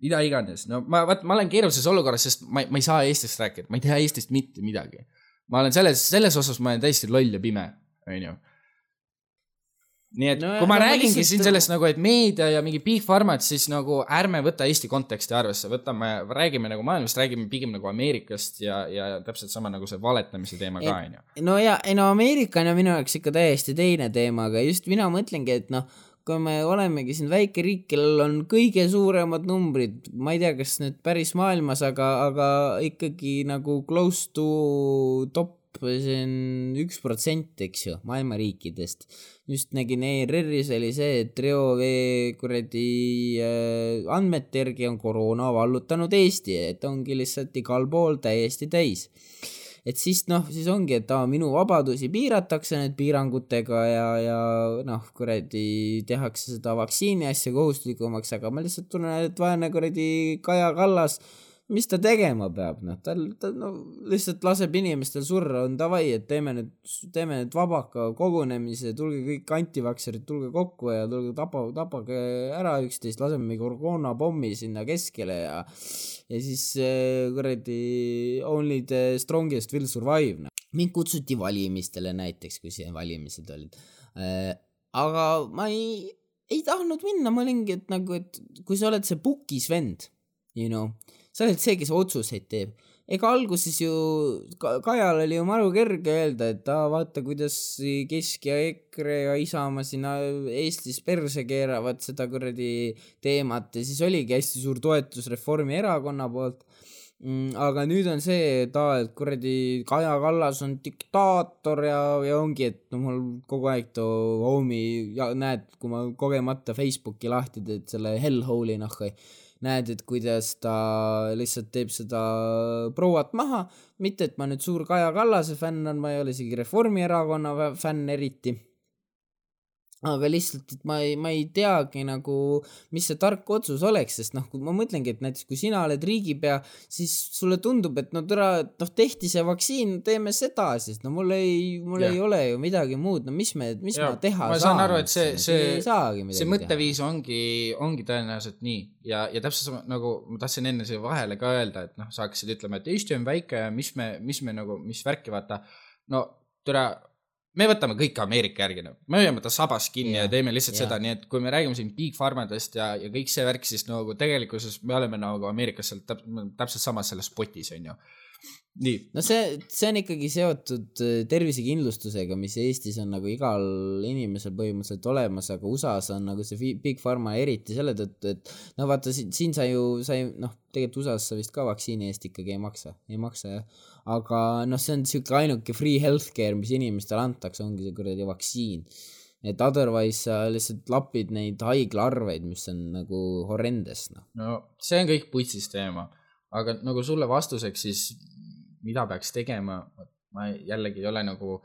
mida iganes, no ma, vaat ma olen keerulises olukorras, sest ma, ma ei saa Eestist rääkida, ma ei tea Eestist mitte midagi. ma olen selles, selles osas ma olen täiesti loll ja pime, onju. nii et No kui ma no ma räägingi lihtsalt- siin sellest nagu, et meedia ja mingi big pharmad, siis nagu ärme võta Eesti konteksti arvesse, võtame, räägime nagu maailmast, räägime pigem nagu Ameerikast ja, ja täpselt sama nagu see valetamise teema ka, onju. no ja, ei no Ameerika on ju minu jaoks ikka täiesti teine teema, aga just mina mõtlengi, et noh, kui me olemegi siin väike riik, kellel on kõige suuremad numbrid, ma ei tea, kas nüüd päris maailmas, aga, aga ikkagi nagu close to top, see on üks protsent, eks ju, maailma riikidest. just nägin ERR-is oli see, et reovee kuradi äh, andmete järgi on koroona vallutanud Eesti, et ongi lihtsalt igal pool täiesti täis et siis noh, siis ongi, et aa, minu vabadusi piiratakse nüüd piirangutega ja, ja noh, kuradi tehakse seda vaktsiini asja kohustuslikumaks, aga ma lihtsalt tunnen, et vaene kuradi Kaja Kallas, mis ta tegema peab, noh, tal, ta no lihtsalt laseb inimestel surra, on davai, et teeme nüüd, teeme nüüd vabaka kogunemise, tulge kõik antivakserid, tulge kokku ja tulge tapa, tapage ära üksteist, laseme mingi koroonapommi sinna keskele ja ja siis äh, kuradi only the strongest will survive, noh. mind kutsuti valimistele näiteks, kui siin valimised olid äh,. aga ma ei, ei tahtnud minna, ma olingi, et nagu, et kui sa oled see pukis vend, you know, sa oled see, kes otsuseid teeb. ega alguses ju Ka- Kajal oli ju maru kerge öelda, et aa, vaata, kuidas Kesk ja EKRE ja Isamaa siin äh, Eestis perse keeravad seda kuradi teemat ja siis oligi hästi suur toetus Reformierakonna poolt mm,. aga nüüd on see, et aa, et kuradi Kaja Kallas on diktaator ja, ja ongi, et no mul kogu aeg too homie ja näed, kui ma kogemata Facebooki lahti teed selle hellhole'i nahku, näed, et kuidas ta lihtsalt teeb seda prouat maha, mitte et ma nüüd suur Kaja Kallase fänn on, ma ei ole isegi Reformierakonna fänn eriti aga lihtsalt, et ma ei, ma ei teagi nagu, mis see tark otsus oleks, sest noh, kui ma mõtlengi, et näiteks kui sina oled riigipea, siis sulle tundub, et no türa, et noh, tehti see vaktsiin, teeme seda siis, no mul ei, mul Jah. ei ole ju midagi muud, no mis me, mis Jaa, ma teha ma saan. saan aru, et see- see- ei saagi midagi see mõtteviis ongi, ongi tõenäoliselt nii ja, ja täpselt sama nagu ma tahtsin enne siia vahele ka öelda, et noh, sa hakkasid ütlema, et Eesti on väike ja mis me, mis me nagu, mis värki vaata. no türa, me võtame kõik Ameerika järgi, noh, me hoiame ta sabas kinni yeah, ja teeme lihtsalt yeah. seda, nii et kui me räägime siin big pharmadest ja, ja kõik see värk, siis nagu tegelikkuses me oleme nagu Ameerikas seal täp, täpselt samas selles potis, on ju. nii, no see, see on ikkagi seotud äh, tervisekindlustusega, mis Eestis on nagu igal inimesel põhimõtteliselt olemas, aga USA-s on nagu see Big Pharma eriti selle tõttu, et no vaata siin, sa ju, sa ei noh, tegelikult USA-s sa vist ka vaktsiini eest ikkagi ei maksa, ei maksa jah. Aga noh, see on sihuke ainuke free healthcare, mis inimestele antakse, ongi see kuradi vaktsiin. et otherwise sa lihtsalt lapid neid haiglaarveid, mis on nagu horrendes noh. no see on kõik putsis teema, aga nagu sulle vastuseks siis, mida peaks tegema, ma jällegi ei ole nagu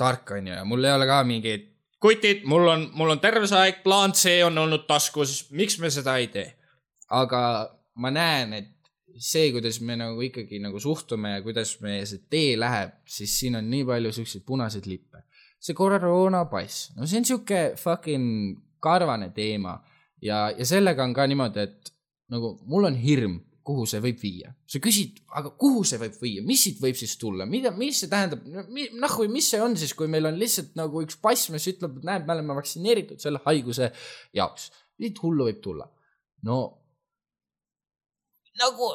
tark, on ju, ja mul ei ole ka mingeid kutid, mul on, mul on terve see aeg plaan C on olnud taskus, miks me seda ei tee? aga ma näen, et see, kuidas me nagu ikkagi nagu suhtume ja kuidas meie see tee läheb, siis siin on nii palju siukseid punaseid lippe. see koroonapass, no see on siuke fucking karvane teema ja, ja sellega on ka niimoodi, et nagu mul on hirm, kuhu see võib viia. sa küsid, aga kuhu see võib viia, mis siit võib siis tulla, mida, mis see tähendab, noh, või mis see on siis, kui meil on lihtsalt nagu üks pass, mis ütleb, et näed, me oleme vaktsineeritud selle haiguse jaoks. mis hullu võib tulla? no nagu,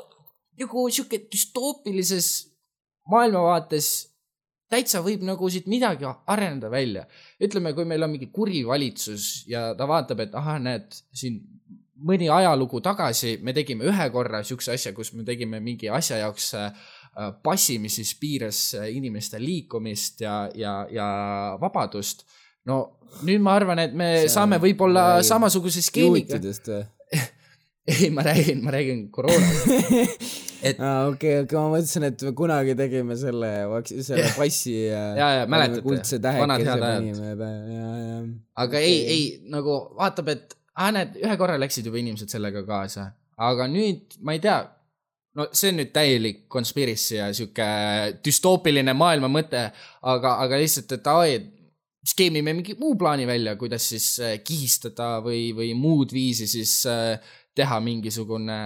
nagu sihuke düstoopilises maailmavaates täitsa võib nagu siit midagi areneda välja. ütleme, kui meil on mingi kuri valitsus ja ta vaatab, et ahah, näed siin mõni ajalugu tagasi me tegime ühe korra siukse asja, kus me tegime mingi asja jaoks äh, passi, mis siis piiras äh, inimeste liikumist ja, ja, ja vabadust. no nüüd ma arvan, et me See saame võib-olla samasuguse skeemiga. juutidest või? ei, ma räägin, ma räägin koroonast. Et- aa, okei, okei, ma mõtlesin, et me kunagi tegime selle, selle passi ja ja, ja mäletate, vanad head ajad. aga okay. ei, ei nagu vaatab, et ah, näed, ühe korra läksid juba inimesed sellega kaasa, aga nüüd ma ei tea, no see on nüüd täielik conspiracy ja sihuke düstoopiline maailma mõte, aga, aga lihtsalt, et aa, skeemime mingi muu plaani välja, kuidas siis äh, kihistada või, või muud viisi siis äh, teha mingisugune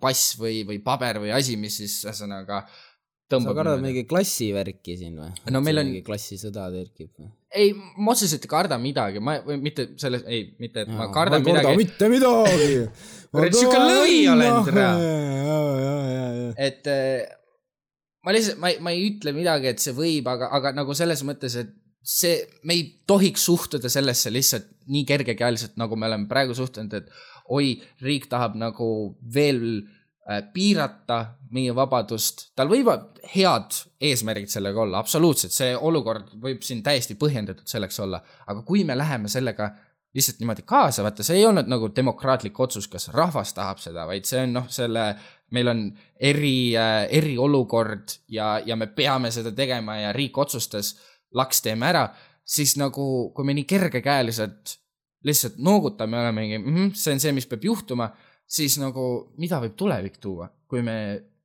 pass või, või paber või asi, mis siis ühesõnaga sa tõmbab. kardad mingi klassivärki siin või? No meil on- mingi klassisõda tekib või? ei, ma otseselt ei karda midagi, ma, mitte selles, ei, mitte, et ma kardan ma ei karda midagi, mitte midagi. Kurat, sihuke lõvi olen, ja. et äh, ma lihtsalt, ma ei, ma ei ütle midagi, et see võib, aga, aga nagu selles mõttes, et see, me ei tohiks suhtuda sellesse lihtsalt nii kergekäeliselt, nagu me oleme praegu suhtunud, et oi, riik tahab nagu veel äh, piirata meie vabadust, tal võivad head eesmärgid sellega olla, absoluutselt, see olukord võib siin täiesti põhjendatud selleks olla, aga kui me läheme sellega lihtsalt niimoodi kaasa, vaata, see ei olnud nagu demokraatlik otsus, kas rahvas tahab seda, vaid see on noh, selle, meil on eri äh,, eriolukord ja, ja me peame seda tegema ja riik otsustas, laks teeme ära, siis nagu, kui me nii kergekäeliselt lihtsalt noogutame, olemegi mm, -hmm, see on see, mis peab juhtuma, siis nagu mida võib tulevik tuua, kui me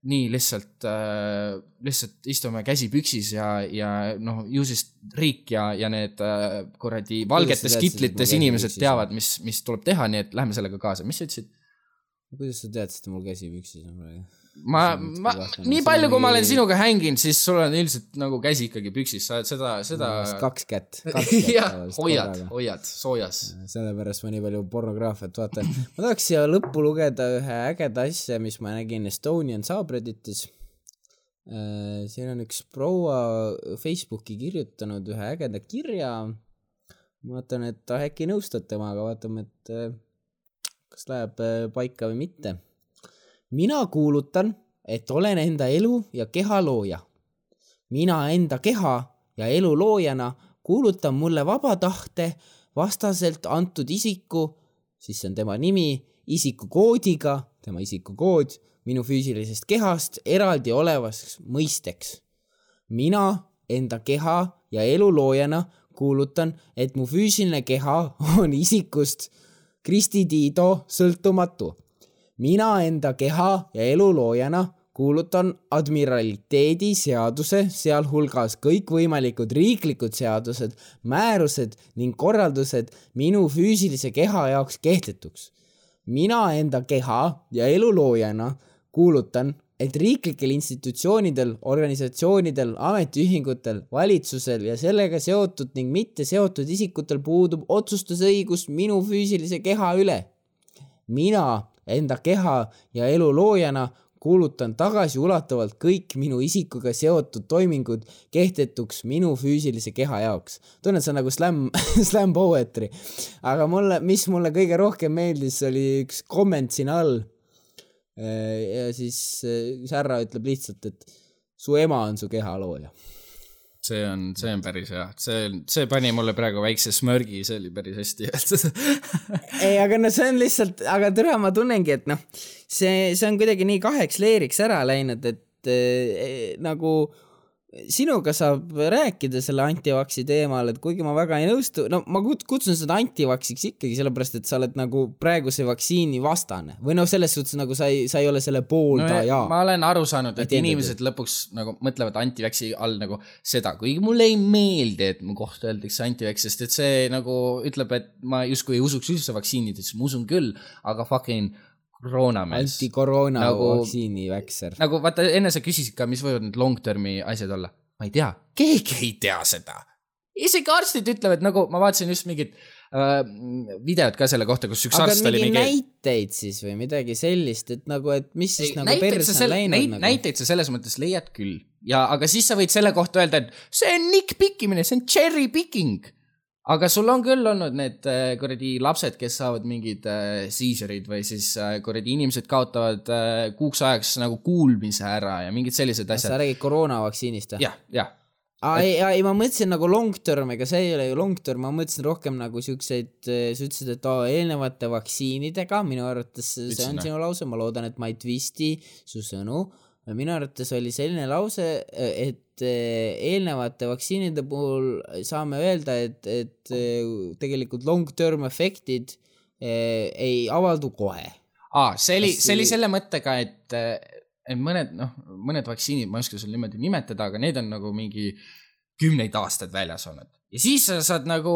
nii lihtsalt äh,, lihtsalt istume käsi püksis ja, ja noh, ju siis riik ja, ja need äh, kuradi valgetes kitlites inimesed püksis teavad, mis, mis tuleb teha, nii et lähme sellega kaasa, mis sa ütlesid? kuidas sa teadsid, et mul käsi püksis on praegu? Ma, ma, nii palju, kui ma olen sinuga hänginud, siis sul on ilmselt nagu käsi ikkagi püksis, sa oled seda, seda. kaks kätt. jah, hoiad, hoiad soojas. sellepärast ma nii palju pornograafiat vaatan. ma tahaks siia lõppu lugeda ühe ägeda asja, mis ma nägin Estonian subredditis. Äh, siin on üks proua Facebooki kirjutanud ühe ägeda kirja. ma vaatan, et äkki nõustud temaga, vaatame, et äh, kas läheb äh, paika või mitte. Mina kuulutan, et olen enda elu ja keha looja. mina enda keha ja elu loojana kuulutan mulle vaba tahte vastaselt antud isiku, siis see on tema nimi, isikukoodiga, tema isikukood minu füüsilisest kehast eraldi olevaks mõisteks. mina enda keha ja elu loojana kuulutan, et mu füüsiline keha on isikust Kristi Tiido sõltumatu. Mina enda keha ja elu loojana kuulutan admiraliteedi seaduse, sealhulgas kõikvõimalikud riiklikud seadused, määrused ning korraldused minu füüsilise keha jaoks kehtetuks. mina enda keha ja elu loojana kuulutan et riiklikel institutsioonidel, organisatsioonidel, ametiühingutel, valitsusel ja sellega seotud ning mitte seotud isikutel puudub otsustusõigus minu füüsilise keha üle. mina enda keha ja elu loojana kuulutan tagasiulatuvalt kõik minu isikuga seotud toimingud kehtetuks minu füüsilise keha jaoks. tunnen, see on nagu slam, slam poetry. aga mulle, mis mulle kõige rohkem meeldis, oli üks komment siin all Äh, ja siis härra äh, ütleb lihtsalt, et su ema on su keha looja. See on, see on päris hea, see, see pani mulle praegu väikse smörgi, see oli päris hästi öeldud. Ei, aga no see on lihtsalt, aga tere, ma tunnengi, et noh, see, see on kuidagi nii kaheks leeriks ära läinud, et äh, nagu sinuga saab rääkida selle antivaksi teemal, et kuigi ma väga ei nõustu, no ma kutsun seda antivaksiks ikkagi sellepärast, et sa oled nagu praeguse vaktsiini vastane. või noh, selles suhtes nagu sa ei, sa ei ole selle pooldaja. No,. ma olen aru saanud, et inimesed lõpuks nagu mõtlevad antivaksi all nagu seda, kuigi mulle ei meeldi, et mu kohta öeldakse antivaks, sest et see nagu ütleb, et ma justkui ei usuks üldse vaktsiinidesse, ma usun küll, aga fucking koroonamees. antikoroona nagu, vaktsiini väkser. nagu vaata, enne sa küsisid ka, mis võivad need long term'i asjad olla. ma ei tea, keegi ei tea seda. isegi arstid ütlevad, nagu ma vaatasin just mingit äh, videot ka selle kohta, kus üks aga arst oli mingi. näiteid siis või midagi sellist, et nagu, et mis siis ei, nagu perse on läinud näit, nagu. näiteid sa selles mõttes leiad küll ja, aga siis sa võid selle kohta öelda, et see on nikkpikkimine, see on cherry picking aga sul on küll olnud need äh, kuradi lapsed, kes saavad mingid äh, seizur'id või siis äh, kuradi inimesed kaotavad kuuks ajaks nagu kuulmise ära ja mingid sellised asjad. sa räägid koroonavaktsiinist või? jah, jah. aa, ei, ei, ma mõtlesin nagu long term, ega see ei ole ju long term, ma mõtlesin rohkem nagu siukseid, sa ütlesid, et aa, eelnevate vaktsiinidega, minu arvates see on sinu lause, ma loodan, et ma ei twisti su sõnu minu arvates oli selline lause, et eh, eelnevate vaktsiinide puhul saame öelda, et, et eh, tegelikult long-term efektid eh, ei avaldu kohe. aa, see oli, see oli selle mõttega, et, et mõned, noh, mõned vaktsiinid, ma ei oska sul niimoodi nimetada, aga need on nagu mingi kümneid aastaid väljas olnud. ja siis sa saad nagu,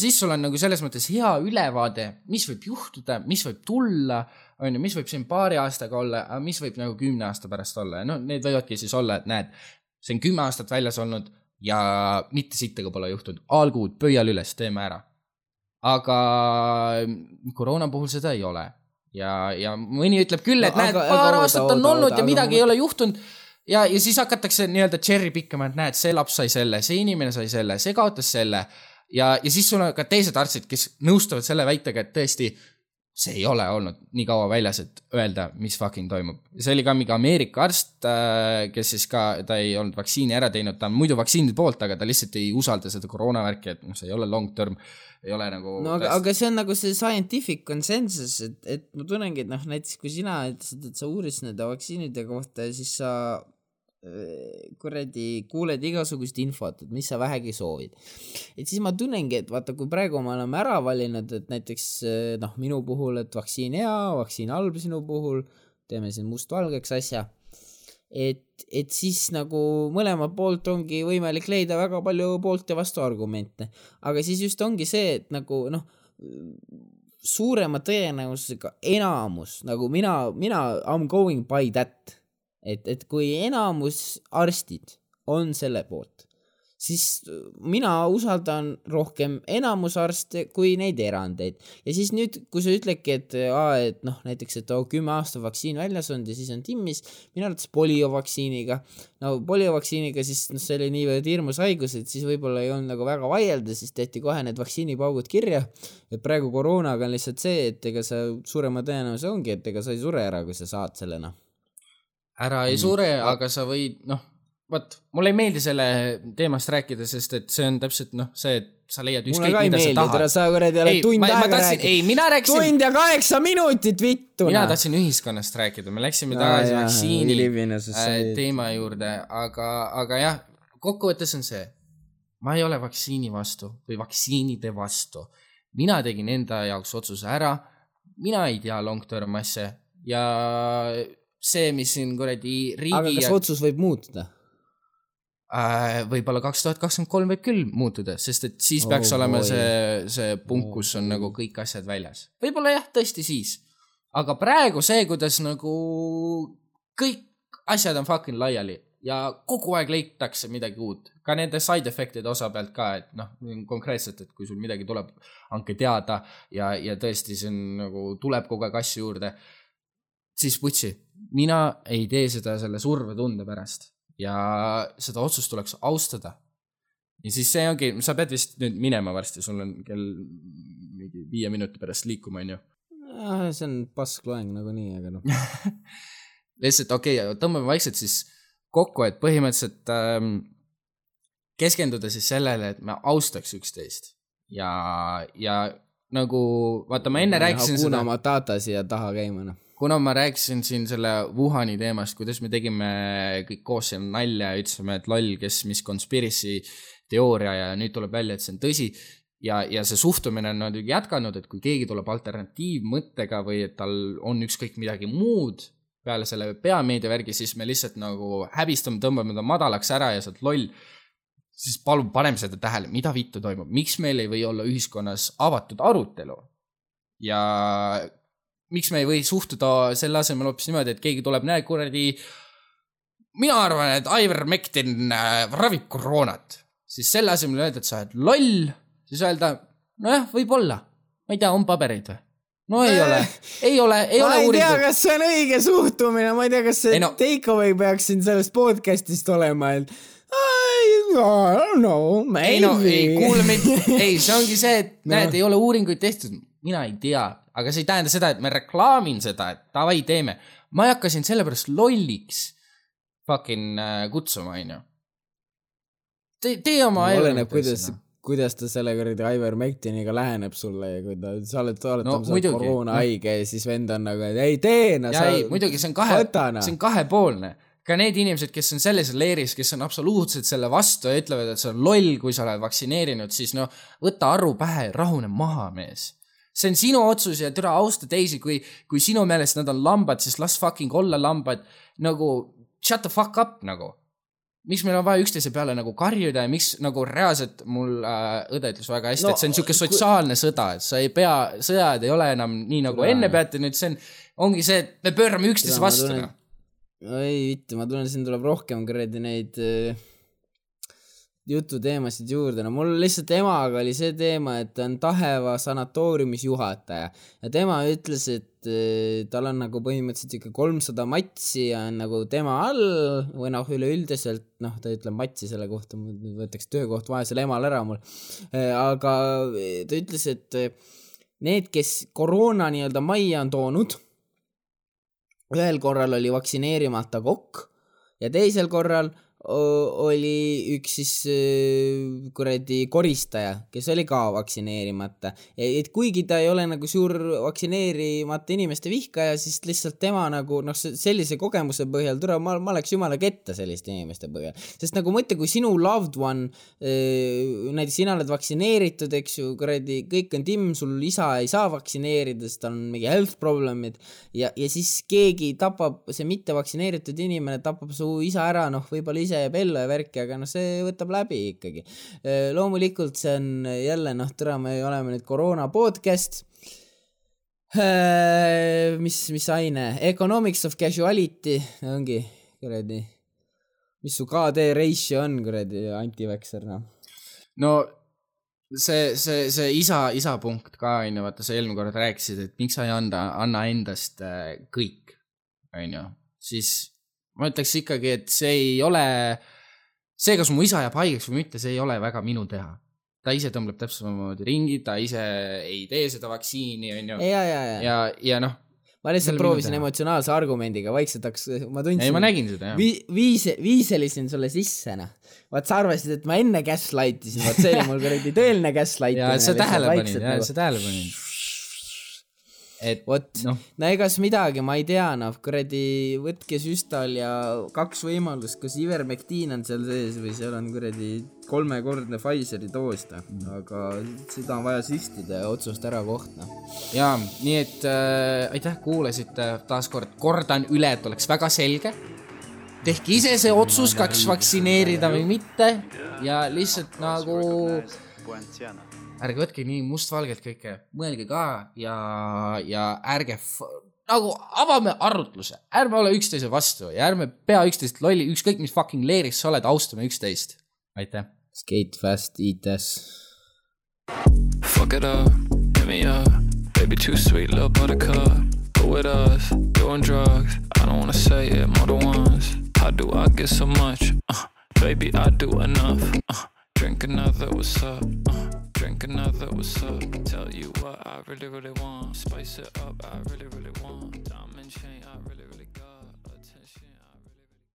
siis sul on nagu selles mõttes hea ülevaade, mis võib juhtuda, mis võib tulla on ju, mis võib siin paari aastaga olla, aga mis võib nagu kümne aasta pärast olla? Ja no need võivadki siis olla, et näed, see on kümme aastat väljas olnud ja mitte sittagi pole juhtunud, all good, pöial üles, teeme ära. aga koroona puhul seda ei ole. Ja, ja mõni ütleb küll, et no, näed, paar aga, aastat on olnud ja midagi aga... ei ole juhtunud. Ja, ja siis hakatakse nii-öelda cherry pikkama, et näed, see laps sai selle, see inimene sai selle, see kaotas selle. Ja, ja siis sul on ka teised arstid, kes nõustuvad selle väitega, et tõesti see ei ole olnud nii kaua väljas, et öelda, mis fucking toimub. see oli ka mingi Ameerika arst, äh, kes siis ka, ta ei olnud vaktsiini ära teinud, ta on muidu vaktsiinide poolt, aga ta lihtsalt ei usalda seda koroonavärki, et noh, see ei ole long term, ei ole nagu. no aga, aga see on nagu see scientific consensus, et, et ma tunnengi, et noh, näiteks kui sina ütlesid, et sa uurisid nende vaktsiinide kohta ja siis sa kuradi kuuled igasugust infot, et mis sa vähegi soovid. et siis ma tunnengi, et vaata, kui praegu me oleme ära valinud, et näiteks noh, minu puhul, et vaktsiin hea, vaktsiin halb sinu puhul, teeme siin mustvalgeks asja. et, et siis nagu mõlemalt poolt ongi võimalik leida väga palju poolt ja vastuargumente, aga siis just ongi see, et nagu noh suurema tõenäosusega enamus nagu mina, mina I m going by that, et, et kui enamus arstid on selle poolt, siis mina usaldan rohkem enamus arste kui neid erandeid ja siis nüüd, kui sa ütledki, et aa, et noh, näiteks, et oo kümme aastat vaktsiin väljas olnud ja siis on timmis, minu arvates poliovaktsiiniga, no poliovaktsiiniga siis noh, see oli niivõrd hirmus haigus, et siis võib-olla ei olnud nagu väga vaielda, siis tehti kohe need vaktsiinipaugud kirja. et praegu koroonaga on lihtsalt see, et ega sa suurema tõenäosus ongi, et ega sa ei sure ära, kui sa saad selle noh. Ära ei Mm. sure, aga sa võid, noh, vot, mulle ei meeldi selle teemast rääkida, sest et see on täpselt noh, see, et sa leiad ükskõik mida sa meeldi, tere, tahad. sa kuradi oled tund ma, aega rääkinud. ei, mina rääkisin, tund ja kaheksa minutit vittu. mina tahtsin ühiskonnast rääkida, me läksime tagasi vaktsiini äh, teema juurde, aga, aga jah, kokkuvõttes on see, ma ei ole vaktsiini vastu või vaktsiinide vastu. mina tegin enda jaoks otsuse ära, mina ei tea long term asja ja see, mis siin kuradi aga riigi kas ja otsus võib muutuda? äh, võib-olla kaks tuhat kakskümmend kolm võib küll muutuda, sest et siis Oh peaks olema boy. see, see punkt, kus on Oh nagu kõik asjad väljas. võib-olla jah, tõesti siis. aga praegu see, kuidas nagu kõik asjad on fucking laiali ja kogu aeg leitakse midagi uut, ka nende side effect'ide osa pealt ka, et noh, konkreetselt, et kui sul midagi tuleb, andke teada ja, ja tõesti, see on nagu, tuleb kogu aeg asju juurde. Siis putsi, mina ei tee seda selle survetunde pärast ja seda otsust tuleks austada. ja siis see ongi, sa pead vist nüüd minema varsti, sul on kell mingi viie minuti pärast liikuma, onju. see on paskloeng nagunii, aga noh. lihtsalt okei okay,, tõmbame vaikselt siis kokku, et põhimõtteliselt ähm, keskenduda siis sellele, et me austaks üksteist ja, ja nagu vaata, ma enne rääkisin Hakuna seda, Matata siia taha käima, noh. Kuna ma rääkisin siin selle Wuhani teemast, kuidas me tegime kõik koos siin nalja ja ütlesime, et loll, kes mis conspiracy teooria ja nüüd tuleb välja, et see on tõsi. ja, ja see suhtumine on nüüd jätkanud, et kui keegi tuleb alternatiivmõttega või et tal on ükskõik midagi muud peale selle peameedia värgi, siis me lihtsalt nagu häbistame, tõmbame ta madalaks ära ja sa oled loll. siis palun paneme seda tähele, mida vittu toimub, miks meil ei või olla ühiskonnas avatud arutelu ja miks me ei või suhtuda selle asemel hoopis niimoodi, et keegi tuleb, näed kuradi. mina arvan, et Aivar Mektin äh, ravib koroonat, siis selle asemel öelda, et sa oled loll, siis öelda, nojah, võib-olla, ma ei tea, on pabereid või? no ei ole, ei ole, ei ma ole ei tea, kas see on õige suhtumine, ma ei tea, kas see Ei no- take away peaks siin sellest podcast'ist olema, et I don't know, maybe. ei no, ei kuule mind, ei, see ongi see, et no. näed, ei ole uuringuid tehtud, mina ei tea, aga see ei tähenda seda, et ma reklaamin seda, et davai, teeme. ma ei hakka sind sellepärast lolliks fucking äh, kutsuma, onju. tee, tee oma oleneb, kuidas, kuidas ta selle kuradi Aivar Mektiniga läheneb sulle ja kui ta, sa oled, sa oled No muidugi, koroonahaige ja siis vend on nagu, et ei tee, no sa muidugi see on kahe, see on kahepoolne. ka need inimesed, kes on selles leeris, kes on absoluutselt selle vastu ja ütlevad, et see on loll, kui sa oled vaktsineerinud, siis no võta aru pähe, rahune maha, mees. See on sinu otsus ja türa austa teisi, kui, kui sinu meelest nad on lambad, siis las fucking olla lambad. nagu shut the fuck up nagu. miks meil on vaja üksteise peale nagu karjuda ja miks nagu reaalselt mul äh, õde ütles väga hästi No, et see on siuke kui- sotsiaalne sõda, et sa ei pea, sõjad ei ole enam nii nagu Jaa. enne peate, nüüd see on, ongi see, et me pöörame üksteise vastu tunnen- noh. ei vittu, ma tunnen, siin tuleb rohkem kuradi neid äh, jututeemasid juurde, no mul lihtsalt emaga oli see teema, et ta on Taheva sanatooriumis juhataja ja tema ütles, et äh, tal on nagu põhimõtteliselt siuke kolmsada matsi ja on nagu tema all või noh, üleüldiselt noh, ta ütleb matsi selle kohta, nüüd võetakse töökoht vaesele emale ära mul. aga äh, ta ütles, et need, kes koroona nii-öelda majja on toonud, ühel korral oli vaktsineerimata kokk ja teisel korral oli üks siis öö, kuradi koristaja, kes oli ka vaktsineerimata. et kuigi ta ei ole nagu suur vaktsineerimata inimeste vihkaja, siis lihtsalt tema nagu noh, sellise kogemuse põhjal, tule, ma, ma oleks jumala ketta selliste inimeste põhjal. sest nagu mõtle, kui sinu loved one, näiteks sina oled vaktsineeritud, eks ju, kuradi, kõik on timm, sul isa ei saa vaktsineerida, sest tal on mingi health problem'id ja, ja siis keegi tapab, see mittevaktsineeritud inimene tapab su isa ära, noh, võib-olla ise jääb ellu ja värki, aga noh, see võtab läbi ikkagi. loomulikult see on jälle noh, tere, me oleme nüüd koroona podcast. Mis, mis aine, Economics of casuality ongi kuradi, mis su KD ratio on kuradi anti-vaxxer noh. no see, see, see isa, isa punkt ka onju, vaata sa eelmine kord rääkisid, et miks sa ei anda, anna endast äh, kõik, onju, siis ma ütleks ikkagi, et see ei ole, see, kas mu isa jääb haigeks või mitte, see ei ole väga minu teha. ta ise tõmbleb täpselt samamoodi ringi, ta ise ei tee seda vaktsiini, onju. ja, ja, ja, ja, ja noh, ma lihtsalt proovisin emotsionaalse argumendiga vaikselt hakkas, ma ei ma tundsin, nägin seda jah. vi-, viis-, viiselisin sulle sisse noh. vaat sa arvasid, et ma enne gaslight isin, vot see oli mul kuradi tõeline gaslight. ja sa tähele panid, ja sa tähele panid. Et vot, noh, no egas midagi, ma ei tea, noh, kuradi võtke süstal ja kaks võimalust, kas Ivermectin on seal sees või seal on kuradi kolmekordne Pfizeri doos, noh, aga seda on vaja süstida ja otsust ära koht, noh. ja nii et äh, aitäh, kuulasite taaskord, kordan üle, et oleks väga selge. tehke ise see otsus, kas vaktsineerida või mitte. Ja lihtsalt nagu ärge võtke nii mustvalgelt kõike, mõelge ka ja, ja ärge nagu avame arutluse, ärme ole üksteise vastu ja ärme pea üksteist lolli, ükskõik mis fucking leeris sa oled, austame üksteist. aitäh. Skate fast, eat ass. Fuck it up, hit me up. Baby, too sweet, little buttercup. Go with us, doing drugs. I don't wanna say it more than once. How do I get so much? Uh, baby, I do enough. Uh, drink another, what's up? Uh, drink another, what's up? Tell you what I really, really want. Spice it up, I really, really want. Diamond chain, I really, really.